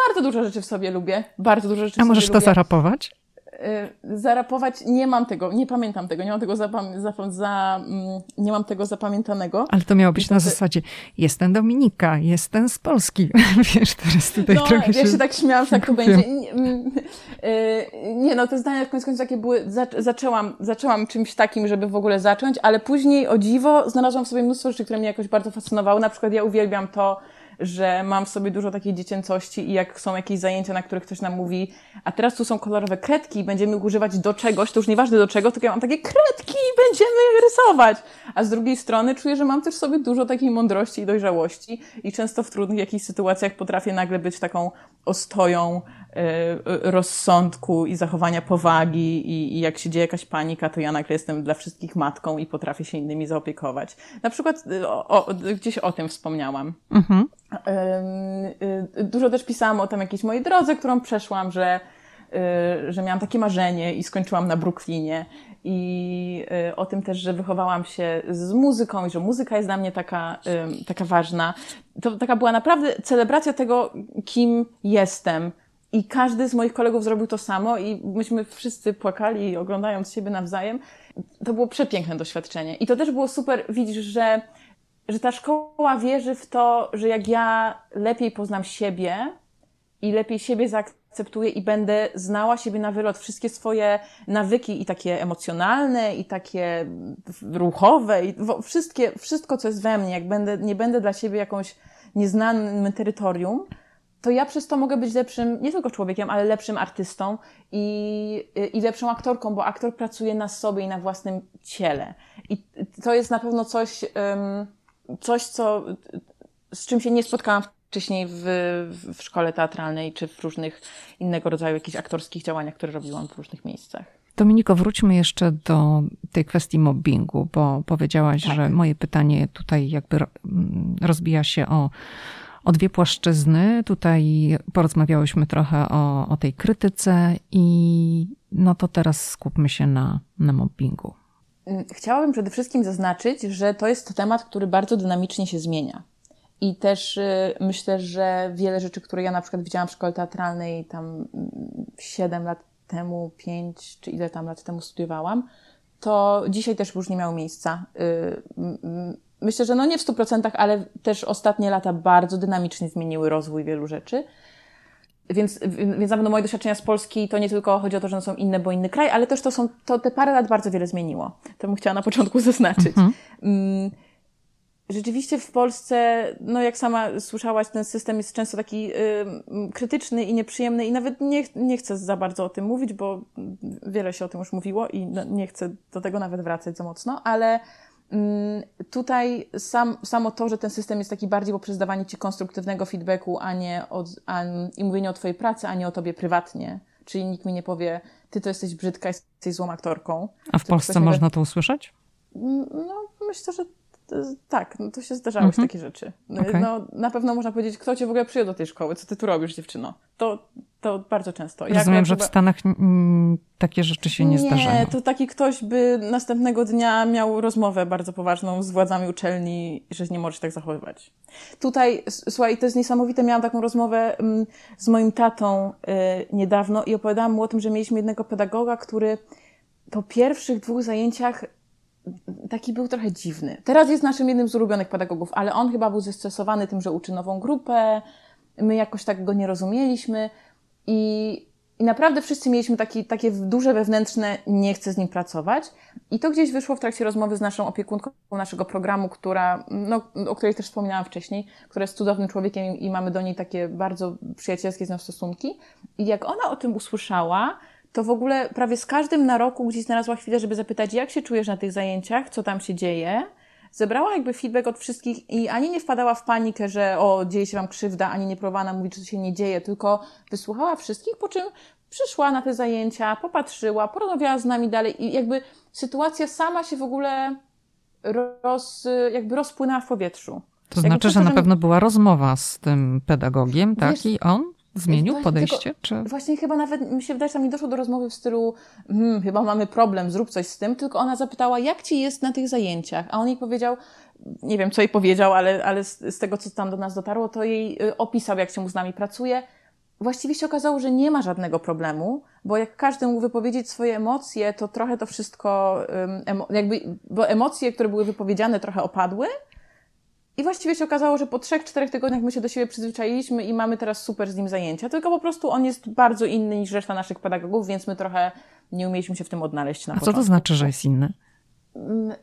bardzo dużo rzeczy w sobie lubię, bardzo dużo rzeczy A możesz to lubię. zarapować? Y, zarapować nie mam tego, nie pamiętam tego, nie mam tego, zapam- za, mm, nie mam tego zapamiętanego. Ale to miało być na zasadzie, jestem Dominika, jestem z Polski. Wiesz, teraz tutaj no, trochę się... ja się tak śmiałam, jak to będzie. Nie, mm, y, nie, no te zdania w końcu końców takie były, zaczęłam, zaczęłam czymś takim, żeby w ogóle zacząć, ale później o dziwo znalazłam w sobie mnóstwo rzeczy, które mnie jakoś bardzo fascynowały. Na przykład ja uwielbiam to, że mam w sobie dużo takiej dziecięcości i jak są jakieś zajęcia, na których ktoś nam mówi, a teraz tu są kolorowe kredki będziemy używać do czegoś, to już nieważne do czego, tylko ja mam takie kredki i będziemy rysować. A z drugiej strony czuję, że mam też w sobie dużo takiej mądrości i dojrzałości i często w trudnych jakichś sytuacjach potrafię nagle być taką ostoją rozsądku i zachowania powagi i, i, jak się dzieje jakaś panika, to ja nagle jestem dla wszystkich matką i potrafię się innymi zaopiekować. Na przykład y, o, o, gdzieś o tym wspomniałam. Mhm. Y, dużo też pisałam o tam jakiejś mojej drodze, którą przeszłam, że, że miałam takie marzenie i skończyłam na Brooklynie. I o tym też, że wychowałam się z muzyką i że muzyka jest dla mnie taka, taka ważna. To taka była naprawdę celebracja tego, kim jestem i każdy z moich kolegów zrobił to samo i myśmy wszyscy płakali, oglądając siebie nawzajem. To było przepiękne doświadczenie. I to też było super, widzisz, że, że ta szkoła wierzy w to, że jak ja lepiej poznam siebie i lepiej siebie zaakceptuję i będę znała siebie na wylot, wszystkie swoje nawyki i takie emocjonalne, i takie ruchowe, i wszystkie, wszystko, co jest we mnie, jak będę, nie będę dla siebie jakąś nieznanym terytorium, to ja przez to mogę być lepszym, nie tylko człowiekiem, ale lepszym artystą i, i lepszą aktorką, bo aktor pracuje na sobie i na własnym ciele. I to jest na pewno coś, coś co, z czym się nie spotkałam wcześniej w, w szkole teatralnej, czy w różnych innego rodzaju jakichś aktorskich działaniach, które robiłam w różnych miejscach. Dominiko, wróćmy jeszcze do tej kwestii mobbingu, bo powiedziałaś, tak. że moje pytanie tutaj jakby rozbija się o, o dwie płaszczyzny. Tutaj porozmawiałyśmy trochę o, o tej krytyce i no to teraz skupmy się na, na mobbingu. Mm, chciałabym przede wszystkim zaznaczyć, że to jest temat, który bardzo dynamicznie się zmienia. I też y, myślę, że wiele rzeczy, które ja na przykład widziałam w szkole teatralnej tam 7 mm, lat temu, 5 czy ile tam lat temu studiowałam, to dzisiaj też już nie miało miejsca. Myślę, że no nie w 100%, ale też ostatnie lata bardzo dynamicznie zmieniły rozwój wielu rzeczy. Więc, więc na pewno moje doświadczenia z Polski to nie tylko chodzi o to, że one są inne, bo inny kraj, ale też to są, to te parę lat bardzo wiele zmieniło. To bym chciała na początku zaznaczyć. Mhm. Mm, rzeczywiście w Polsce, no jak sama słyszałaś, ten system jest często taki y, krytyczny i nieprzyjemny i nawet nie, nie chcę za bardzo o tym mówić, bo wiele się o tym już mówiło i no, nie chcę do tego nawet wracać za mocno, ale tutaj sam, samo to, że ten system jest taki bardziej poprzez dawanie ci konstruktywnego feedbacku, a nie od, a, i mówienie o twojej pracy, a nie o tobie prywatnie. Czyli nikt mi nie powie, ty to jesteś brzydka, jesteś złą aktorką. A w Polsce można to usłyszeć? Mm, no, myślę, że tak, no to się zdarzały mhm. takie rzeczy. Okay. No, na pewno można powiedzieć, kto cię w ogóle przyjął do tej szkoły, co ty tu robisz, dziewczyno. To, to bardzo często. Rozumiem, że w Stanach takie rzeczy się nie, nie zdarzają. Nie, to taki ktoś by następnego dnia miał rozmowę bardzo poważną z władzami uczelni, że nie możesz tak zachowywać. Tutaj, słuchaj, to jest niesamowite, miałam taką rozmowę mm, z moim tatą y, niedawno i opowiadałam mu o tym, że mieliśmy jednego pedagoga, który po pierwszych dwóch zajęciach taki był trochę dziwny. Teraz jest naszym jednym z ulubionych pedagogów, ale on chyba był zestresowany tym, że uczy nową grupę. My jakoś tak go nie rozumieliśmy i, i naprawdę wszyscy mieliśmy taki, takie duże wewnętrzne nie chcę z nim pracować. I to gdzieś wyszło w trakcie rozmowy z naszą opiekunką naszego programu, która, no, o której też wspominałam wcześniej, która jest cudownym człowiekiem i, i mamy do niej takie bardzo przyjacielskie z nią stosunki. I jak ona o tym usłyszała, to w ogóle prawie z każdym na roku gdzieś znalazła chwilę, żeby zapytać, jak się czujesz na tych zajęciach, co tam się dzieje. Zebrała jakby feedback od wszystkich i ani nie wpadała w panikę, że o, dzieje się wam krzywda, ani nie próbowała nam mówić, że to się nie dzieje, tylko wysłuchała wszystkich, po czym przyszła na te zajęcia, popatrzyła, porozmawiała z nami dalej i jakby sytuacja sama się w ogóle roz, jakby rozpłynęła w powietrzu. To znaczy, że na pewno była rozmowa z tym pedagogiem, tak? Wiesz, I on Zmienił właśnie, podejście? Tylko, czy... Właśnie chyba nawet mi się wydaje, że tam nie doszło do rozmowy w stylu hmm, chyba mamy problem, zrób coś z tym, tylko ona zapytała, jak ci jest na tych zajęciach? A on jej powiedział, nie wiem co jej powiedział, ale, ale z, z tego, co tam do nas dotarło, to jej y, opisał, jak się mu z nami pracuje. Właściwie się okazało, że nie ma żadnego problemu, bo jak każdy mógł wypowiedzieć swoje emocje, to trochę to wszystko, jakby, bo emocje, które były wypowiedziane, trochę opadły, i właściwie się okazało, że po trzech, czterech tygodniach my się do siebie przyzwyczailiśmy i mamy teraz super z nim zajęcia. Tylko po prostu on jest bardzo inny niż reszta naszych pedagogów, więc my trochę nie umieliśmy się w tym odnaleźć na A początku. co to znaczy, że jest inny? Mm,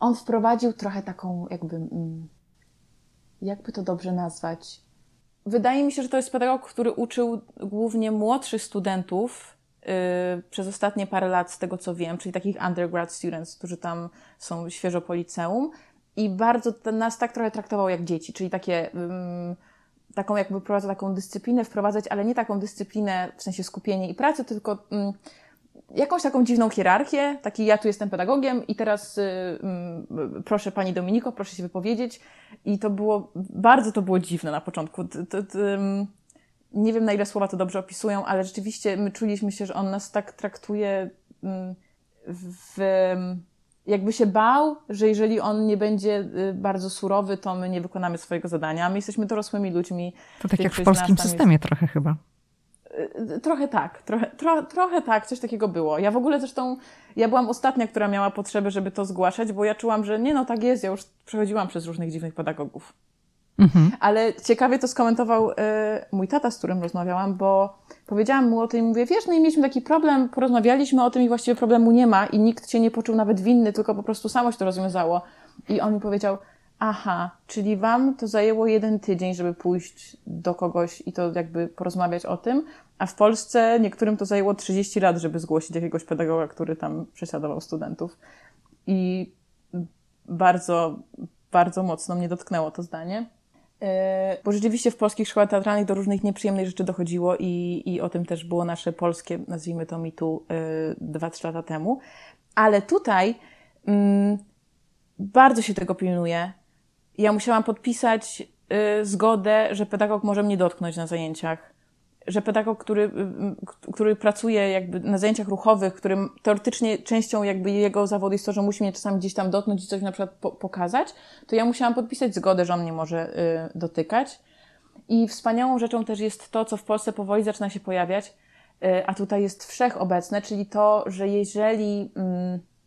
on wprowadził trochę taką, jakby, mm, jakby to dobrze nazwać. Wydaje mi się, że to jest pedagog, który uczył głównie młodszych studentów yy, przez ostatnie parę lat, z tego co wiem, czyli takich undergrad students, którzy tam są świeżo po liceum i bardzo nas tak trochę traktował jak dzieci, czyli takie, um, taką jakby prowadził taką dyscyplinę wprowadzać, ale nie taką dyscyplinę w sensie skupienie i pracy, tylko um, jakąś taką dziwną hierarchię, taki ja tu jestem pedagogiem i teraz um, proszę Pani Dominiko, proszę się wypowiedzieć i to było, bardzo to było dziwne na początku. Nie wiem na ile słowa to dobrze opisują, ale rzeczywiście my czuliśmy się, że on nas tak traktuje w jakby się bał, że jeżeli on nie będzie y, bardzo surowy, to my nie wykonamy swojego zadania. My jesteśmy dorosłymi ludźmi. To tak jak w polskim systemie jest... trochę chyba. Y, y, trochę tak, trochę, tro, trochę tak, coś takiego było. Ja w ogóle zresztą, ja byłam ostatnia, która miała potrzebę, żeby to zgłaszać, bo ja czułam, że nie no, tak jest, ja już przechodziłam przez różnych dziwnych pedagogów. Mhm. Ale ciekawie to skomentował y, mój tata, z którym rozmawiałam, bo powiedziałam mu o tym i mówię, wiesz, no i mieliśmy taki problem, porozmawialiśmy o tym i właściwie problemu nie ma i nikt cię nie poczuł nawet winny, tylko po prostu samo się to rozwiązało. I on mi powiedział, aha, czyli wam to zajęło jeden tydzień, żeby pójść do kogoś i to jakby porozmawiać o tym, a w Polsce niektórym to zajęło 30 lat, żeby zgłosić jakiegoś pedagoga, który tam prześladował studentów. i bardzo, bardzo mocno mnie dotknęło to zdanie. E, bo rzeczywiście w polskich szkołach teatralnych do różnych nieprzyjemnych rzeczy dochodziło i, i o tym też było nasze polskie, nazwijmy to mitu, e, dwa, trzy lata temu. Ale tutaj mm, bardzo się tego pilnuje. Ja musiałam podpisać y, zgodę, że pedagog może mnie dotknąć na zajęciach że pedagog, który, y, który pracuje jakby na zajęciach ruchowych, którym teoretycznie częścią jakby jego zawodu jest to, że musi mnie czasami gdzieś tam dotknąć i coś na przykład po pokazać, to ja musiałam podpisać zgodę, że on mnie może y, dotykać. I wspaniałą rzeczą też jest to, co w Polsce powoli zaczyna się pojawiać, y, a tutaj jest wszechobecne, czyli to, że jeżeli y,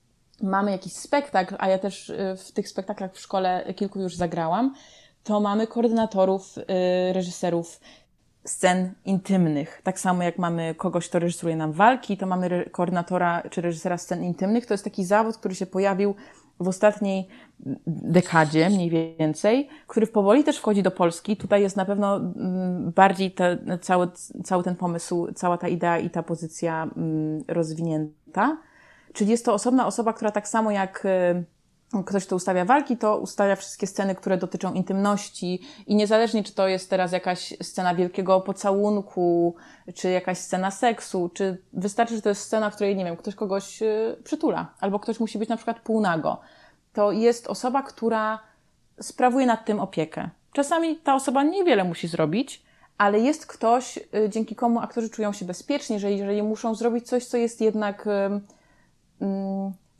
mamy jakiś spektakl, a ja też y, w tych spektaklach w szkole kilku już zagrałam, to mamy koordynatorów, y, reżyserów, scen intymnych. Tak samo jak mamy kogoś, kto reżyseruje nam walki, to mamy koordynatora czy reżysera scen intymnych. To jest taki zawód, który się pojawił w ostatniej dekadzie mniej więcej, który powoli też wchodzi do Polski. Tutaj jest na pewno mm, bardziej te, cały, cały ten pomysł, cała ta idea i ta pozycja mm, rozwinięta. Czyli jest to osobna osoba, która tak samo jak y, ktoś, kto ustawia walki, to ustawia wszystkie sceny, które dotyczą intymności i niezależnie, czy to jest teraz jakaś scena wielkiego pocałunku, czy jakaś scena seksu, czy wystarczy, że to jest scena, w której, nie wiem, ktoś kogoś y, przytula, albo ktoś musi być na przykład półnago, to jest osoba, która sprawuje nad tym opiekę. Czasami ta osoba niewiele musi zrobić, ale jest ktoś, y, dzięki komu aktorzy czują się bezpiecznie, że jeżeli muszą zrobić coś, co jest jednak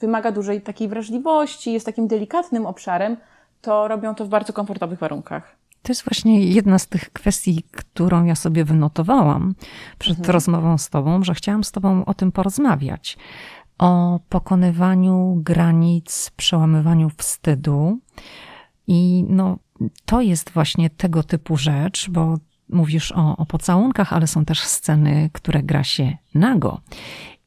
wymaga dużej takiej wrażliwości, jest takim delikatnym obszarem, to robią to w bardzo komfortowych warunkach. To jest właśnie jedna z tych kwestii, którą ja sobie wynotowałam przed mhm. rozmową z Tobą, że chciałam z Tobą o tym porozmawiać. O pokonywaniu granic, przełamywaniu wstydu. I no, to jest właśnie tego typu rzecz, bo mówisz o, o pocałunkach, ale są też sceny, które gra się nago.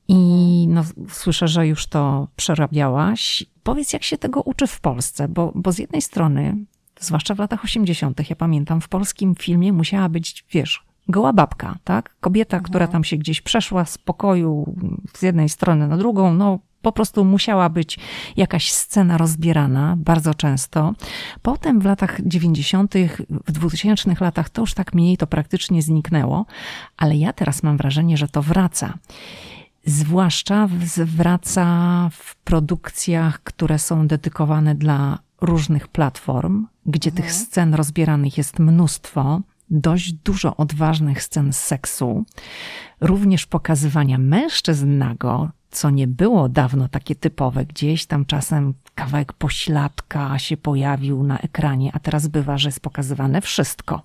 I no, słyszę, że już to przerabiałaś. Powiedz, jak się tego uczy w Polsce? Bo, bo z jednej strony, zwłaszcza w latach 80., ja pamiętam, w polskim filmie musiała być, wiesz, goła babka, tak? Kobieta, mhm. która tam się gdzieś przeszła z pokoju z jednej strony na drugą, no po prostu musiała być jakaś scena rozbierana bardzo często. Potem w latach 90., w 2000 latach to już tak mniej, to praktycznie zniknęło, ale ja teraz mam wrażenie, że to wraca. Zwłaszcza zwraca w produkcjach, które są dedykowane dla różnych platform, gdzie mhm. tych scen rozbieranych jest mnóstwo, dość dużo odważnych scen seksu, również pokazywania mężczyzn nago, co nie było dawno takie typowe. Gdzieś tam czasem kawałek pośladka się pojawił na ekranie, a teraz bywa, że jest pokazywane wszystko.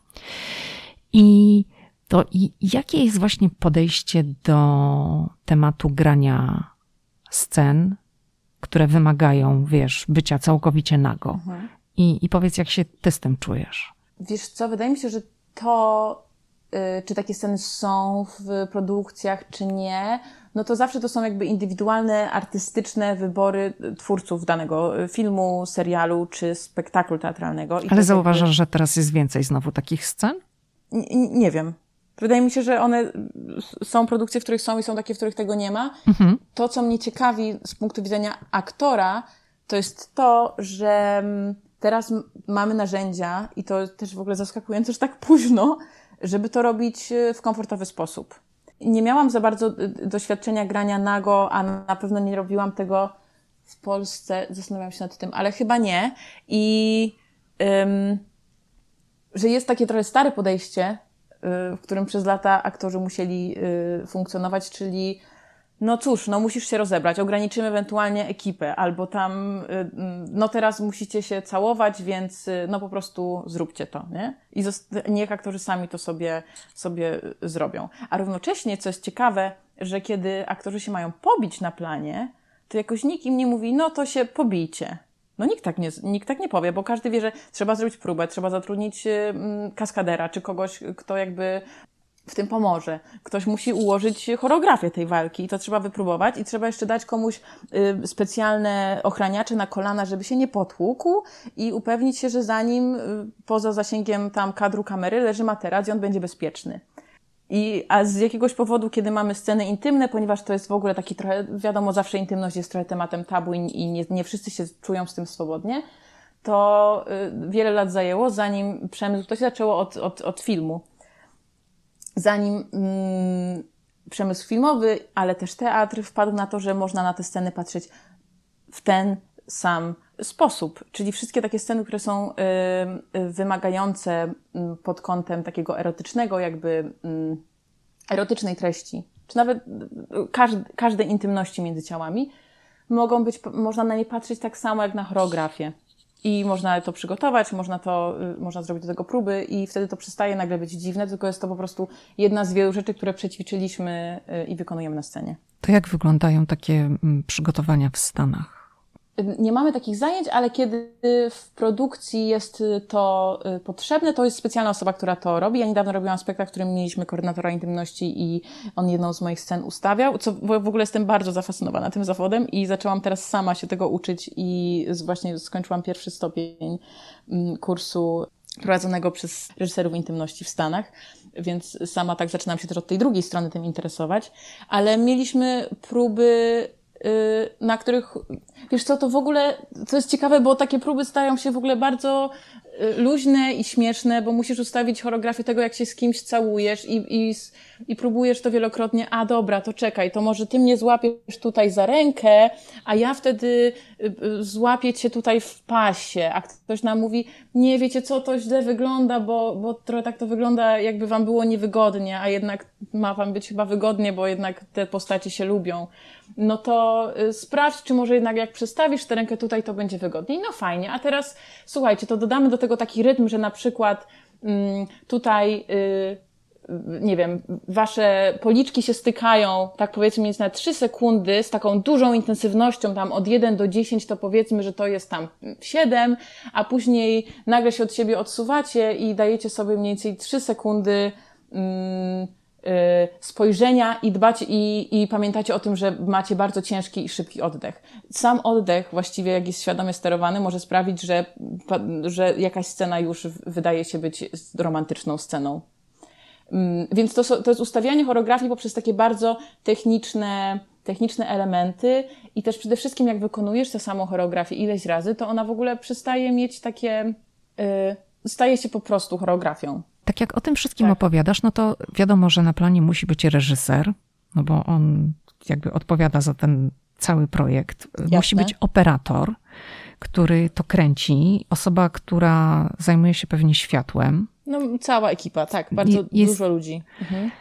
I to jakie jest właśnie podejście do tematu grania scen, które wymagają, wiesz, bycia całkowicie nago? Mhm. I, I powiedz, jak się ty z tym czujesz? Wiesz co, wydaje mi się, że to, yy, czy takie sceny są w produkcjach, czy nie, no to zawsze to są jakby indywidualne, artystyczne wybory twórców danego filmu, serialu czy spektaklu teatralnego. I Ale zauważasz, jakby... że teraz jest więcej znowu takich scen? N nie wiem. Wydaje mi się, że one są produkcje, w których są i są takie, w których tego nie ma. Mhm. To, co mnie ciekawi z punktu widzenia aktora, to jest to, że mm, teraz mamy narzędzia i to też w ogóle zaskakujące, że tak późno, żeby to robić y, w komfortowy sposób. Nie miałam za bardzo y, doświadczenia grania nago, a na pewno nie robiłam tego w Polsce. Zastanawiam się nad tym, ale chyba nie. I ym, że jest takie trochę stare podejście w którym przez lata aktorzy musieli y, funkcjonować, czyli no cóż, no musisz się rozebrać, ograniczymy ewentualnie ekipę, albo tam, y, no teraz musicie się całować, więc no po prostu zróbcie to, nie? I niech aktorzy sami to sobie, sobie zrobią. A równocześnie, co jest ciekawe, że kiedy aktorzy się mają pobić na planie, to jakoś nikt im nie mówi, no to się pobijcie. No nikt tak, nie, nikt tak nie powie, bo każdy wie, że trzeba zrobić próbę, trzeba zatrudnić mm, kaskadera, czy kogoś, kto jakby w tym pomoże. Ktoś musi ułożyć choreografię tej walki i to trzeba wypróbować i trzeba jeszcze dać komuś y, specjalne ochraniacze na kolana, żeby się nie potłukł i upewnić się, że za nim y, poza zasięgiem tam kadru kamery leży materac i on będzie bezpieczny. I, a z jakiegoś powodu, kiedy mamy sceny intymne, ponieważ to jest w ogóle taki trochę, wiadomo, zawsze intymność jest trochę tematem tabu i, i nie, nie wszyscy się czują z tym swobodnie, to y, wiele lat zajęło, zanim przemysł, to się zaczęło od, od, od filmu, zanim mm, przemysł filmowy, ale też teatr wpadł na to, że można na te sceny patrzeć w ten sam sposób. Czyli wszystkie takie sceny, które są y, y, wymagające pod kątem takiego erotycznego, jakby mm, erotycznej treści, czy nawet każdej intymności między ciałami, mogą być, można na nie patrzeć tak samo jak na choreografię. I można to przygotować, można to, y, można zrobić do tego próby i wtedy to przestaje nagle być dziwne, tylko jest to po prostu jedna z wielu rzeczy, które przećwiczyliśmy i wykonujemy na scenie. To jak wyglądają takie przygotowania w Stanach? Nie mamy takich zajęć, ale kiedy w produkcji jest to y, potrzebne, to jest specjalna osoba, która to robi. Ja niedawno robiłam spektakl, w którym mieliśmy koordynatora intymności i on jedną z moich scen ustawiał, co w ogóle jestem bardzo zafascynowana tym zawodem i zaczęłam teraz sama się tego uczyć i właśnie skończyłam pierwszy stopień mm, kursu prowadzonego przez reżyserów intymności w Stanach, więc sama tak zaczynam się też od tej drugiej strony tym interesować, ale mieliśmy próby na których, wiesz co, to w ogóle, to jest ciekawe, bo takie próby stają się w ogóle bardzo y, luźne i śmieszne, bo musisz ustawić choreografię tego, jak się z kimś całujesz i, i, i próbujesz to wielokrotnie, a dobra, to czekaj, to może ty mnie złapiesz tutaj za rękę, a ja wtedy y, złapię cię tutaj w pasie, a ktoś nam mówi, nie wiecie co, to źle wygląda, bo, bo trochę tak to wygląda, jakby wam było niewygodnie, a jednak ma wam być chyba wygodnie, bo jednak te postacie się lubią no to y, sprawdź, czy może jednak jak przestawisz tę rękę tutaj, to będzie wygodniej. No fajnie. A teraz słuchajcie, to dodamy do tego taki rytm, że na przykład mm, tutaj y, nie wiem, wasze policzki się stykają, tak powiedzmy między na 3 sekundy z taką dużą intensywnością, tam od 1 do 10 to powiedzmy, że to jest tam 7, a później nagle się od siebie odsuwacie i dajecie sobie mniej więcej 3 sekundy mm, spojrzenia i dbać i, i pamiętacie o tym, że macie bardzo ciężki i szybki oddech. Sam oddech właściwie, jak jest świadomie sterowany, może sprawić, że, że jakaś scena już wydaje się być romantyczną sceną. Mm, więc to, to jest ustawianie choreografii poprzez takie bardzo techniczne, techniczne elementy i też przede wszystkim jak wykonujesz tę samą choreografię ileś razy, to ona w ogóle przestaje mieć takie, yy, staje się po prostu choreografią. Tak jak o tym wszystkim tak. opowiadasz, no to wiadomo, że na planie musi być reżyser, no bo on jakby odpowiada za ten cały projekt. Jasne. Musi być operator, który to kręci, osoba, która zajmuje się pewnie światłem. No, cała ekipa, tak, bardzo jest, dużo ludzi. Mhm.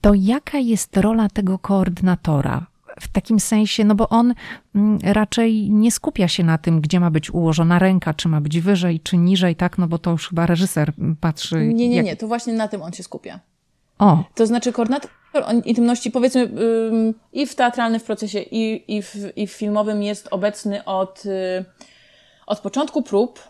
To jaka jest rola tego koordynatora? W takim sensie, no bo on mm, raczej nie skupia się na tym, gdzie ma być ułożona ręka, czy ma być wyżej, czy niżej, tak? No bo to już chyba reżyser patrzy. Nie, nie, jak... nie, to właśnie na tym on się skupia. O. To znaczy koordynator intymności, powiedzmy, i w teatralnym w procesie, i, i, w, i w filmowym jest obecny od, y, od początku prób,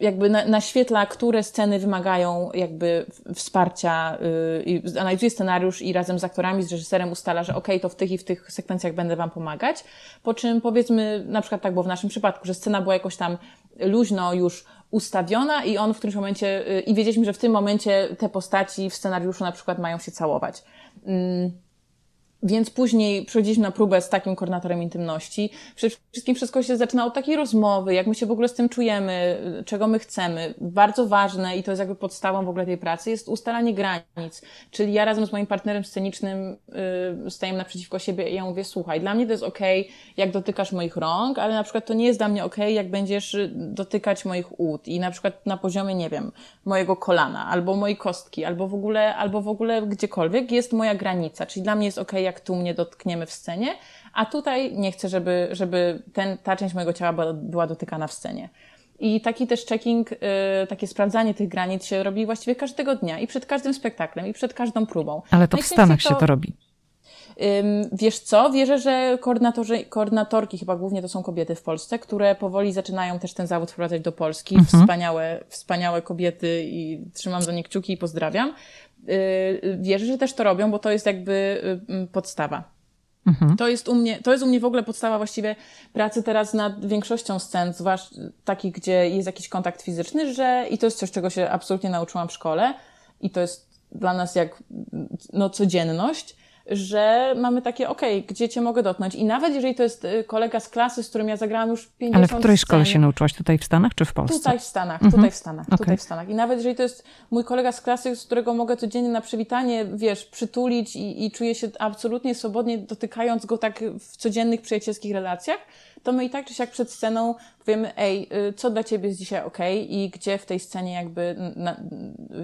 jakby na, naświetla, które sceny wymagają jakby wsparcia yy, i analizuje scenariusz i razem z aktorami, z reżyserem ustala, że okej, okay, to w tych i w tych sekwencjach będę wam pomagać. Po czym powiedzmy, na przykład tak było w naszym przypadku, że scena była jakoś tam luźno już ustawiona i on w którymś momencie, yy, i wiedzieliśmy, że w tym momencie te postaci w scenariuszu na przykład mają się całować. Yy. Więc później przychodziliśmy na próbę z takim koordynatorem intymności. Przede wszystkim wszystko się zaczyna od takiej rozmowy, jak my się w ogóle z tym czujemy, czego my chcemy. Bardzo ważne i to jest jakby podstawą w ogóle tej pracy jest ustalanie granic. Czyli ja razem z moim partnerem scenicznym yy, stajemy naprzeciwko siebie i ja mówię, słuchaj, dla mnie to jest okej, okay, jak dotykasz moich rąk, ale na przykład to nie jest dla mnie okej, okay, jak będziesz dotykać moich ud i na przykład na poziomie, nie wiem, mojego kolana, albo mojej kostki, albo w ogóle, albo w ogóle gdziekolwiek jest moja granica. Czyli dla mnie jest okej, okay, jak tu mnie dotkniemy w scenie, a tutaj nie chcę, żeby, żeby ten, ta część mojego ciała była, była dotykana w scenie. I taki też checking, yy, takie sprawdzanie tych granic się robi właściwie każdego dnia i przed każdym spektaklem, i przed każdą próbą. Ale to w Stanach to, się to robi. Wiesz co? Wierzę, że koordynatorzy, koordynatorki, chyba głównie to są kobiety w Polsce, które powoli zaczynają też ten zawód wprowadzać do Polski. Mhm. Wspaniałe, wspaniałe kobiety i trzymam za nie kciuki i pozdrawiam. Y, wierzę, że też to robią, bo to jest jakby y, podstawa. Mhm. To, jest u mnie, to jest u mnie w ogóle podstawa właściwie pracy teraz nad większością scen, zwłaszcza takich, gdzie jest jakiś kontakt fizyczny, że i to jest coś, czego się absolutnie nauczyłam w szkole i to jest dla nas jak no, codzienność, że mamy takie, okej, okay, gdzie cię mogę dotknąć. I nawet jeżeli to jest y, kolega z klasy, z którym ja zagrałam już 50 Ale w której szkole się nauczyłaś? Tutaj w Stanach czy w Polsce? Tutaj w Stanach, mhm. tutaj w Stanach, okay. tutaj w Stanach. I nawet jeżeli to jest mój kolega z klasy, z którego mogę codziennie na przywitanie, wiesz, przytulić i, i czuję się absolutnie swobodnie dotykając go tak w codziennych przyjacielskich relacjach, to my i tak czy siak przed sceną powiemy, ej, y, co dla ciebie jest dzisiaj ok i gdzie w tej scenie jakby, na,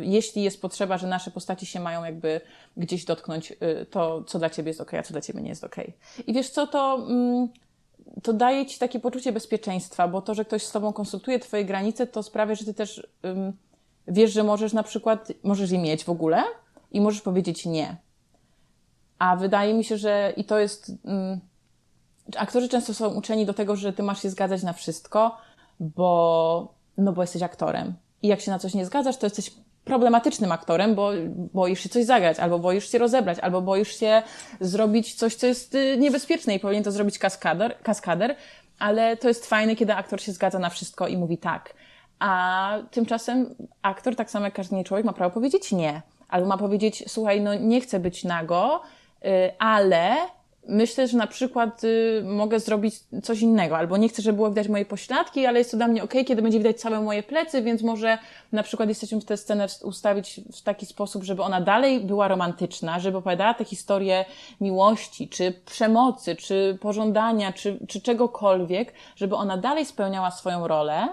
jeśli jest potrzeba, że nasze postaci się mają jakby gdzieś dotknąć, y, to co dla ciebie jest ok, a co dla ciebie nie jest ok. I wiesz co, to, mm, to daje ci takie poczucie bezpieczeństwa, bo to, że ktoś z tobą konsultuje twoje granice, to sprawia, że ty też wiesz, że możesz na przykład, możesz je mieć w ogóle i możesz powiedzieć nie. A wydaje mi się, że i to jest aktorzy często są uczeni do tego, że ty masz się zgadzać na wszystko, bo, no bo jesteś aktorem. I jak się na coś nie zgadzasz, to jesteś problematycznym aktorem, bo boisz się coś zagrać, albo boisz się rozebrać, albo boisz się zrobić coś, co jest y, niebezpieczne i powinien to zrobić kaskader, kaskader, ale to jest fajne, kiedy aktor się zgadza na wszystko i mówi tak. A tymczasem aktor, tak samo jak każdy człowiek, ma prawo powiedzieć nie. Albo ma powiedzieć, słuchaj, no nie chcę być nago, y, ale myślę, że na przykład y, mogę zrobić coś innego, albo nie chcę, żeby było widać moje pośladki, ale jest to dla mnie ok, kiedy będzie widać całe moje plecy, więc może na przykład jesteśmy w tę scenę ustawić w taki sposób, żeby ona dalej była romantyczna, żeby opowiadała te historie miłości, czy przemocy, czy pożądania, czy, czy czegokolwiek, żeby ona dalej spełniała swoją rolę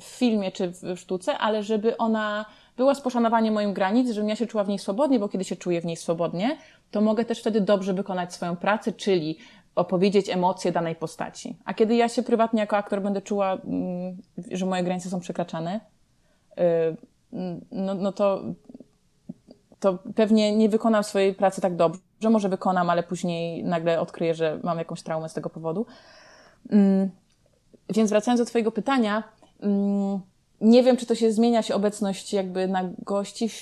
w filmie czy w sztuce, ale żeby ona była z poszanowaniem moim granic, żebym ja się czuła w niej swobodnie, bo kiedy się czuję w niej swobodnie, to mogę też wtedy dobrze wykonać swoją pracę, czyli opowiedzieć emocje danej postaci. A kiedy ja się prywatnie jako aktor będę czuła, mm, że moje granice są przekraczane, y, no, no to, to pewnie nie wykonam swojej pracy tak dobrze. że Może wykonam, ale później nagle odkryję, że mam jakąś traumę z tego powodu. Mm, więc wracając do Twojego pytania, mm, nie wiem, czy to się zmienia się obecność jakby na gości w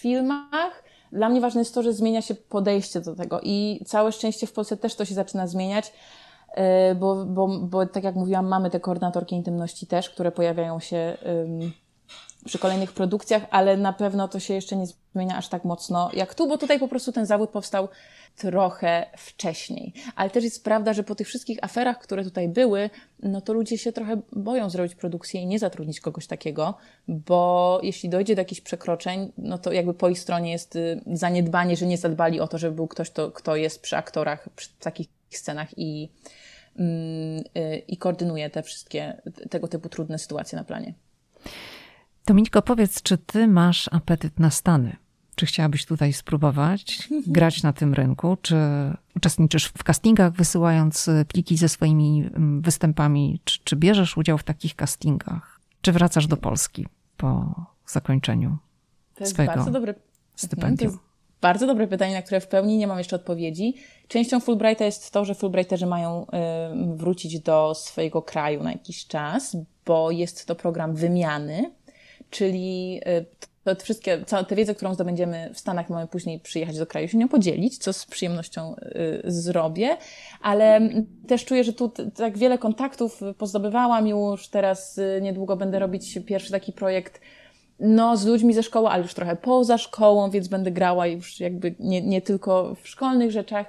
filmach. Dla mnie ważne jest to, że zmienia się podejście do tego i całe szczęście w Polsce też to się zaczyna zmieniać, e, bo, bo, bo tak jak mówiłam, mamy te koordynatorki intymności też, które pojawiają się przy kolejnych produkcjach, ale na pewno to się jeszcze nie zmienia aż tak mocno jak tu, bo tutaj po prostu ten zawód powstał trochę wcześniej. Ale też jest prawda, że po tych wszystkich aferach, które tutaj były, no to ludzie się trochę boją zrobić produkcję i nie zatrudnić kogoś takiego, bo jeśli dojdzie do jakichś przekroczeń, no to jakby po ich stronie jest y, zaniedbanie, że nie zadbali o to, żeby był ktoś, to, kto jest przy aktorach, przy takich scenach i, mm, y, i koordynuje te wszystkie tego typu trudne sytuacje na planie. Dominiko, powiedz, czy ty masz apetyt na Stany? Czy chciałabyś tutaj spróbować grać na tym rynku? Czy uczestniczysz w castingach, wysyłając y, pliki ze swoimi mm, występami? Czy, czy bierzesz udział w takich castingach? Czy wracasz do Polski po zakończeniu to jest swojego bardzo dobre, stypendium? To jest bardzo dobre pytanie, na które w pełni nie mam jeszcze odpowiedzi. Częścią Fulbrighta jest to, że Fulbrightorzy mają wrócić do swojego kraju na jakiś czas, bo jest to program wymiany czyli y, to wszystkie, całą tę wiedzę, którą zdobędziemy w Stanach, mamy później przyjechać do kraju, się nią podzielić, co z przyjemnością y, zrobię, ale też czuję, że tu tak wiele kontaktów pozdobywałam już, teraz y, niedługo będę robić pierwszy taki projekt no, z ludźmi ze szkoły, ale już trochę poza szkołą, więc będę grała już jakby nie, nie tylko w szkolnych rzeczach.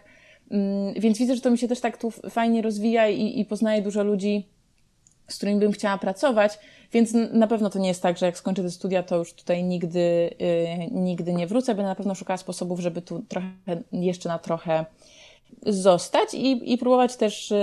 Mm, więc widzę, że to mi się też tak tu fajnie rozwija i, i poznaję dużo ludzi, z którymi bym chciała pracować, więc na pewno to nie jest tak, że jak skończę te studia, to już tutaj nigdy, yy, nigdy nie wrócę. Będę na pewno szukała sposobów, żeby tu trochę, jeszcze na trochę zostać i, i próbować też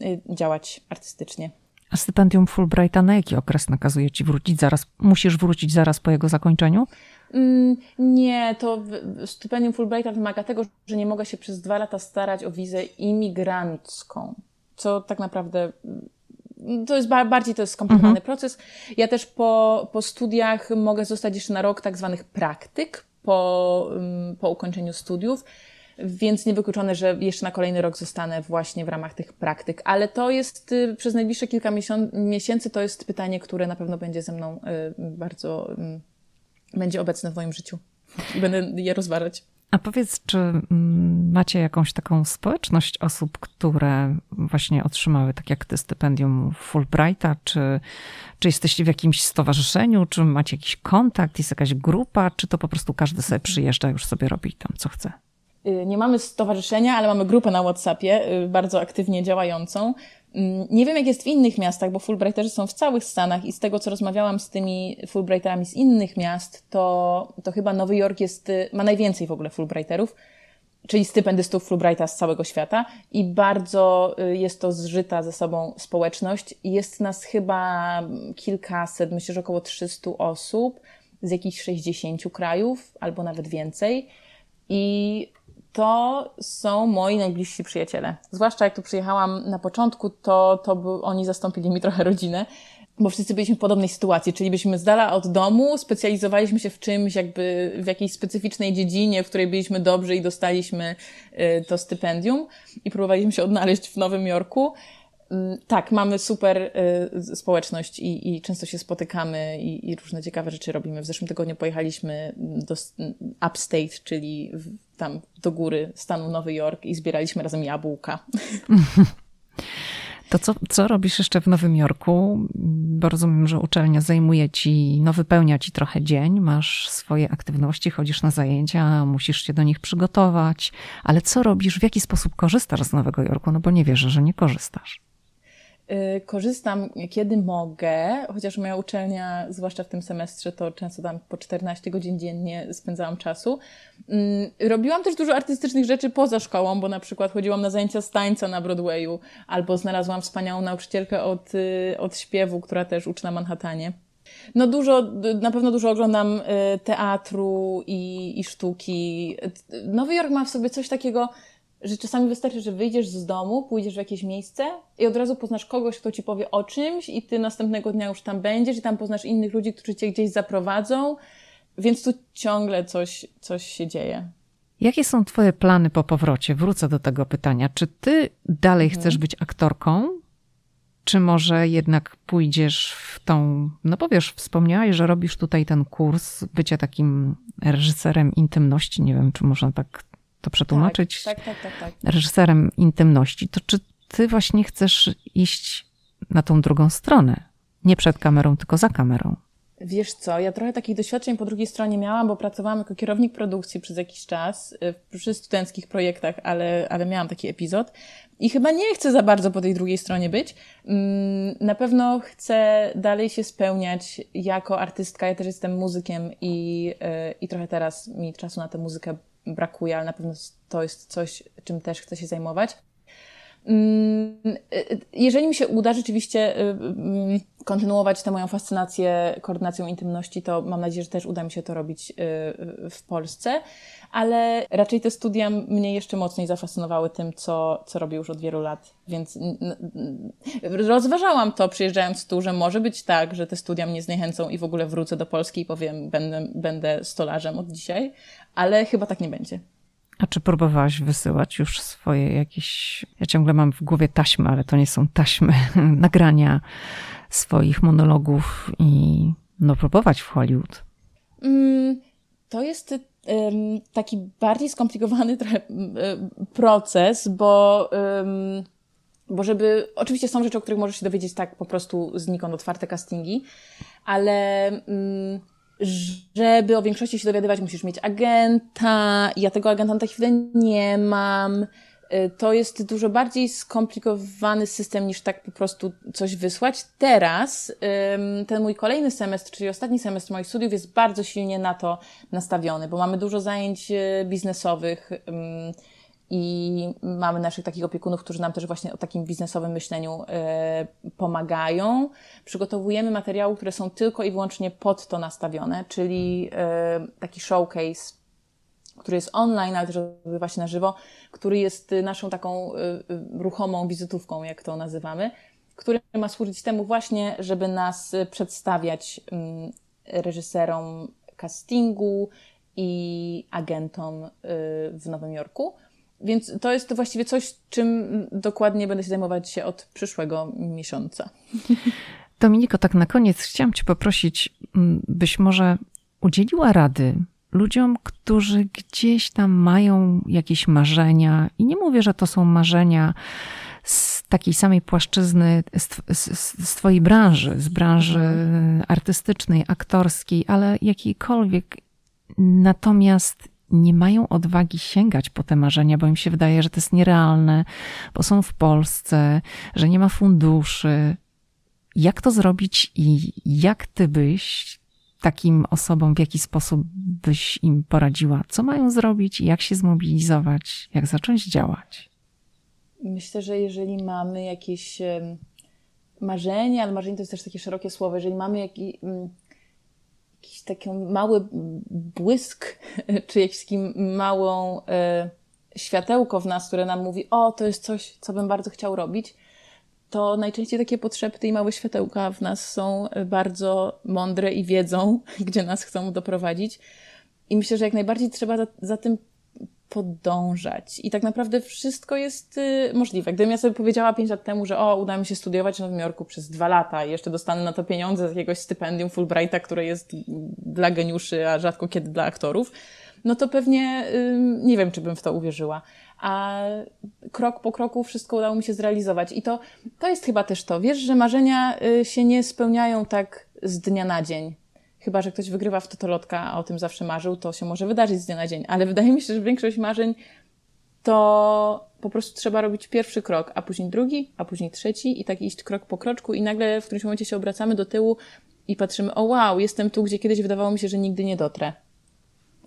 yy, działać artystycznie. A stypendium Fulbrighta na jaki okres nakazuje ci wrócić zaraz? Musisz wrócić zaraz po jego zakończeniu? Mm, nie, to stypendium Fulbrighta wymaga tego, że nie mogę się przez dwa lata starać o wizę imigrancką, co tak naprawdę to jest bardziej to jest skomplikowany mhm. proces. Ja też po, po studiach mogę zostać jeszcze na rok tak zwanych praktyk po, mm, po ukończeniu studiów. Więc niewykluczone, że jeszcze na kolejny rok zostanę właśnie w ramach tych praktyk. Ale to jest y, przez najbliższe kilka miesięcy, to jest pytanie, które na pewno będzie ze mną y, bardzo, mm, będzie obecne w moim życiu. I będę je rozważać. A powiedz, czy mm, macie jakąś taką społeczność osób, które właśnie otrzymały, tak jak ty, stypendium Fulbrighta? Czy, czy jesteście w jakimś stowarzyszeniu? Czy macie jakiś kontakt? Jest jakaś grupa? Czy to po prostu każdy sobie przyjeżdża, już sobie robi tam co chce? Y, nie mamy stowarzyszenia, ale mamy grupę na WhatsAppie, y, bardzo aktywnie działającą. Mm, nie wiem, jak jest w innych miastach, bo Fulbrighterzy są w całych Stanach i z tego, co rozmawiałam z tymi Fulbrighterami z innych miast, to, to chyba Nowy Jork jest, y, ma najwięcej w ogóle Fulbrighterów, czyli stypendystów Fulbrighta z całego świata i bardzo jest to zżyta ze sobą społeczność. Jest nas chyba kilkaset, myślę, że około 300 osób z jakichś 60 krajów albo nawet więcej. I to są moi najbliżsi przyjaciele. Zwłaszcza jak tu przyjechałam na początku, to, to oni zastąpili mi trochę rodzinę, bo wszyscy byliśmy w podobnej sytuacji, czyli byliśmy z dala od domu, specjalizowaliśmy się w czymś, jakby w jakiejś specyficznej dziedzinie, w której byliśmy dobrzy i dostaliśmy y, to stypendium i próbowaliśmy się odnaleźć w Nowym Jorku. Mm, tak, mamy super y, społeczność i, i często się spotykamy i, i, różne ciekawe rzeczy robimy. W zeszłym tygodniu pojechaliśmy do Upstate, czyli tam do góry stanu Nowy Jork i zbieraliśmy razem jabłka. To co, co robisz jeszcze w Nowym Jorku? Bo rozumiem, że uczelnia zajmuje ci, no wypełnia ci trochę dzień, masz swoje aktywności, chodzisz na zajęcia, musisz się do nich przygotować, ale co robisz, w jaki sposób korzystasz z Nowego Jorku? No bo nie wierzę, że nie korzystasz. Y, korzystam kiedy mogę, chociaż moja uczelnia, zwłaszcza w tym semestrze, to często tam po 14 godzin dziennie spędzałam czasu. Mm, robiłam też dużo artystycznych rzeczy poza szkołą, bo na przykład chodziłam na zajęcia z tańca na Broadwayu, albo znalazłam wspaniałą nauczycielkę od, y, od śpiewu, która też uczy na Manhattanie. No dużo, na pewno dużo oglądam y, teatru i, i sztuki. Nowy Jork ma w sobie coś takiego, że czasami wystarczy, że wyjdziesz z domu, pójdziesz w jakieś miejsce i od razu poznasz kogoś, kto ci powie o czymś i ty następnego dnia już tam będziesz i tam poznasz innych ludzi, którzy cię gdzieś zaprowadzą, więc tu ciągle coś, coś się dzieje. Jakie są Twoje plany po powrocie? Wrócę do tego pytania. Czy Ty dalej mhm. chcesz być aktorką? Czy może jednak pójdziesz w tą, no powiesz, wspomniałaś, że robisz tutaj ten kurs bycia takim reżyserem intymności. Nie wiem, czy można tak to przetłumaczyć, tak, tak, tak, tak, reżyserem intymności, to czy ty właśnie chcesz iść na tą drugą stronę? Nie przed kamerą, tylko za kamerą. Wiesz co, ja trochę takich doświadczeń po drugiej stronie miałam, bo pracowałam jako kierownik produkcji przez jakiś czas y, przy studenckich projektach, ale, ale miałam taki epizod i chyba nie chcę za bardzo po tej drugiej stronie być. Mm, na pewno chcę dalej się spełniać jako artystka. Ja też jestem muzykiem i, y, i trochę teraz mi czasu na tę muzykę brakuje, ale na pewno to jest coś, czym też chcę się zajmować. Mm, y, y, jeżeli mi się uda rzeczywiście y, kontynuować tę moją fascynację koordynacją intymności, to mam nadzieję, że też uda mi się to robić w Polsce, ale raczej te studia mnie jeszcze mocniej zafascynowały tym, co, co robię już od wielu lat, więc rozważałam to przyjeżdżając tu, że może być tak, że te studia mnie zniechęcą i w ogóle wrócę do Polski i powiem, będę, będę stolarzem od dzisiaj, ale chyba tak nie będzie. A czy próbowałaś wysyłać już swoje jakieś. Ja ciągle mam w głowie taśmy, ale to nie są taśmy, nagrania swoich monologów i no, próbować w Hollywood? Mm, to jest um, taki bardziej skomplikowany trochę um, proces, bo. Um, bo żeby, oczywiście są rzeczy, o których możesz się dowiedzieć tak po prostu znikąd, otwarte castingi, ale mm, żeby o większości się dowiadywać, musisz mieć agenta. Ja tego agenta na tę chwilę nie mam. Y, to jest dużo bardziej skomplikowany system niż tak po prostu coś wysłać. Teraz ten mój kolejny semestr, czyli ostatni semestr moich studiów jest bardzo silnie na to nastawiony, bo mamy dużo zajęć y, biznesowych i mamy naszych takich opiekunów, którzy nam też właśnie o takim biznesowym myśleniu y, pomagają. Przygotowujemy materiały, które są tylko i wyłącznie pod to nastawione, czyli y, taki showcase, który jest online, ale też odbywa się na żywo, który jest naszą taką y, ruchomą wizytówką, jak to nazywamy, który ma służyć temu właśnie, żeby nas przedstawiać mm, reżyserom castingu i agentom w Nowym Jorku. Więc to jest właściwie coś, czym dokładnie będę się zajmować się od przyszłego miesiąca. Dominiko, tak na koniec chciałam Cię poprosić, mm, byś może udzieliła rady ludziom, którzy gdzieś tam mają jakieś marzenia, i nie mówię, że to są marzenia z takiej samej płaszczyzny, z, z, z Twojej branży, z branży mhm. artystycznej, aktorskiej, ale jakiejkolwiek. Natomiast nie mają odwagi sięgać po te marzenia, bo im się wydaje, że to jest nierealne, bo są w Polsce, że nie ma funduszy. Jak to zrobić i jak ty byś takim osobom, w jaki sposób byś im poradziła? Co mają zrobić jak się zmobilizować, jak zacząć działać? Myślę, że jeżeli mamy jakieś marzenie, ale marzenie to jest też takie szerokie słowo, jeżeli mamy jakiś, jakiś taki mały błysk, czy jakiś małą e, światełko w nas, które nam mówi, o, to jest coś, co bym bardzo chciał robić, to najczęściej takie potrzeby i małe światełka w nas są bardzo mądre i wiedzą, gdzie nas chcą doprowadzić. I myślę, że jak najbardziej trzeba za, za tym podążać. I tak naprawdę wszystko jest y, możliwe. Gdybym ja sobie powiedziała pięć lat temu, że o, uda mi się studiować w Nowym Jorku przez dwa lata i jeszcze dostanę na to pieniądze z jakiegoś stypendium Fulbrighta, które jest dla geniuszy, a rzadko kiedy dla aktorów, no to pewnie y, nie wiem, czy bym w to uwierzyła. A krok po kroku wszystko udało mi się zrealizować. I to, to jest chyba też to. Wiesz, że marzenia y, się nie spełniają tak z dnia na dzień Chyba, że ktoś wygrywa w totolotka, a o tym zawsze marzył, to się może wydarzyć z dnia na dzień. Ale wydaje mi się, że większość marzeń to po prostu trzeba robić pierwszy krok, a później drugi, a później trzeci i tak iść krok po kroczku i nagle w którymś momencie się obracamy do tyłu i patrzymy, o wow, jestem tu, gdzie kiedyś wydawało mi się, że nigdy nie dotrę.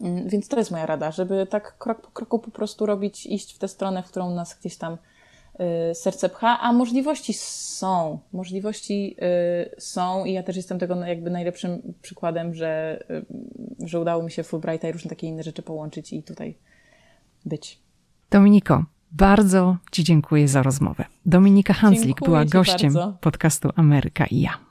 Mm, więc to jest moja rada, żeby tak krok po kroku po prostu robić, iść w tę stronę, w którą nas gdzieś tam serce pcha, a możliwości są. Możliwości y, są i ja też jestem tego jakby najlepszym przykładem, że, y, że udało mi się Fulbrighta i różne takie inne rzeczy połączyć i tutaj być. Dominiko, bardzo Ci dziękuję za rozmowę. Dominika Hanslik dziękuję była gościem bardzo. podcastu Ameryka i ja.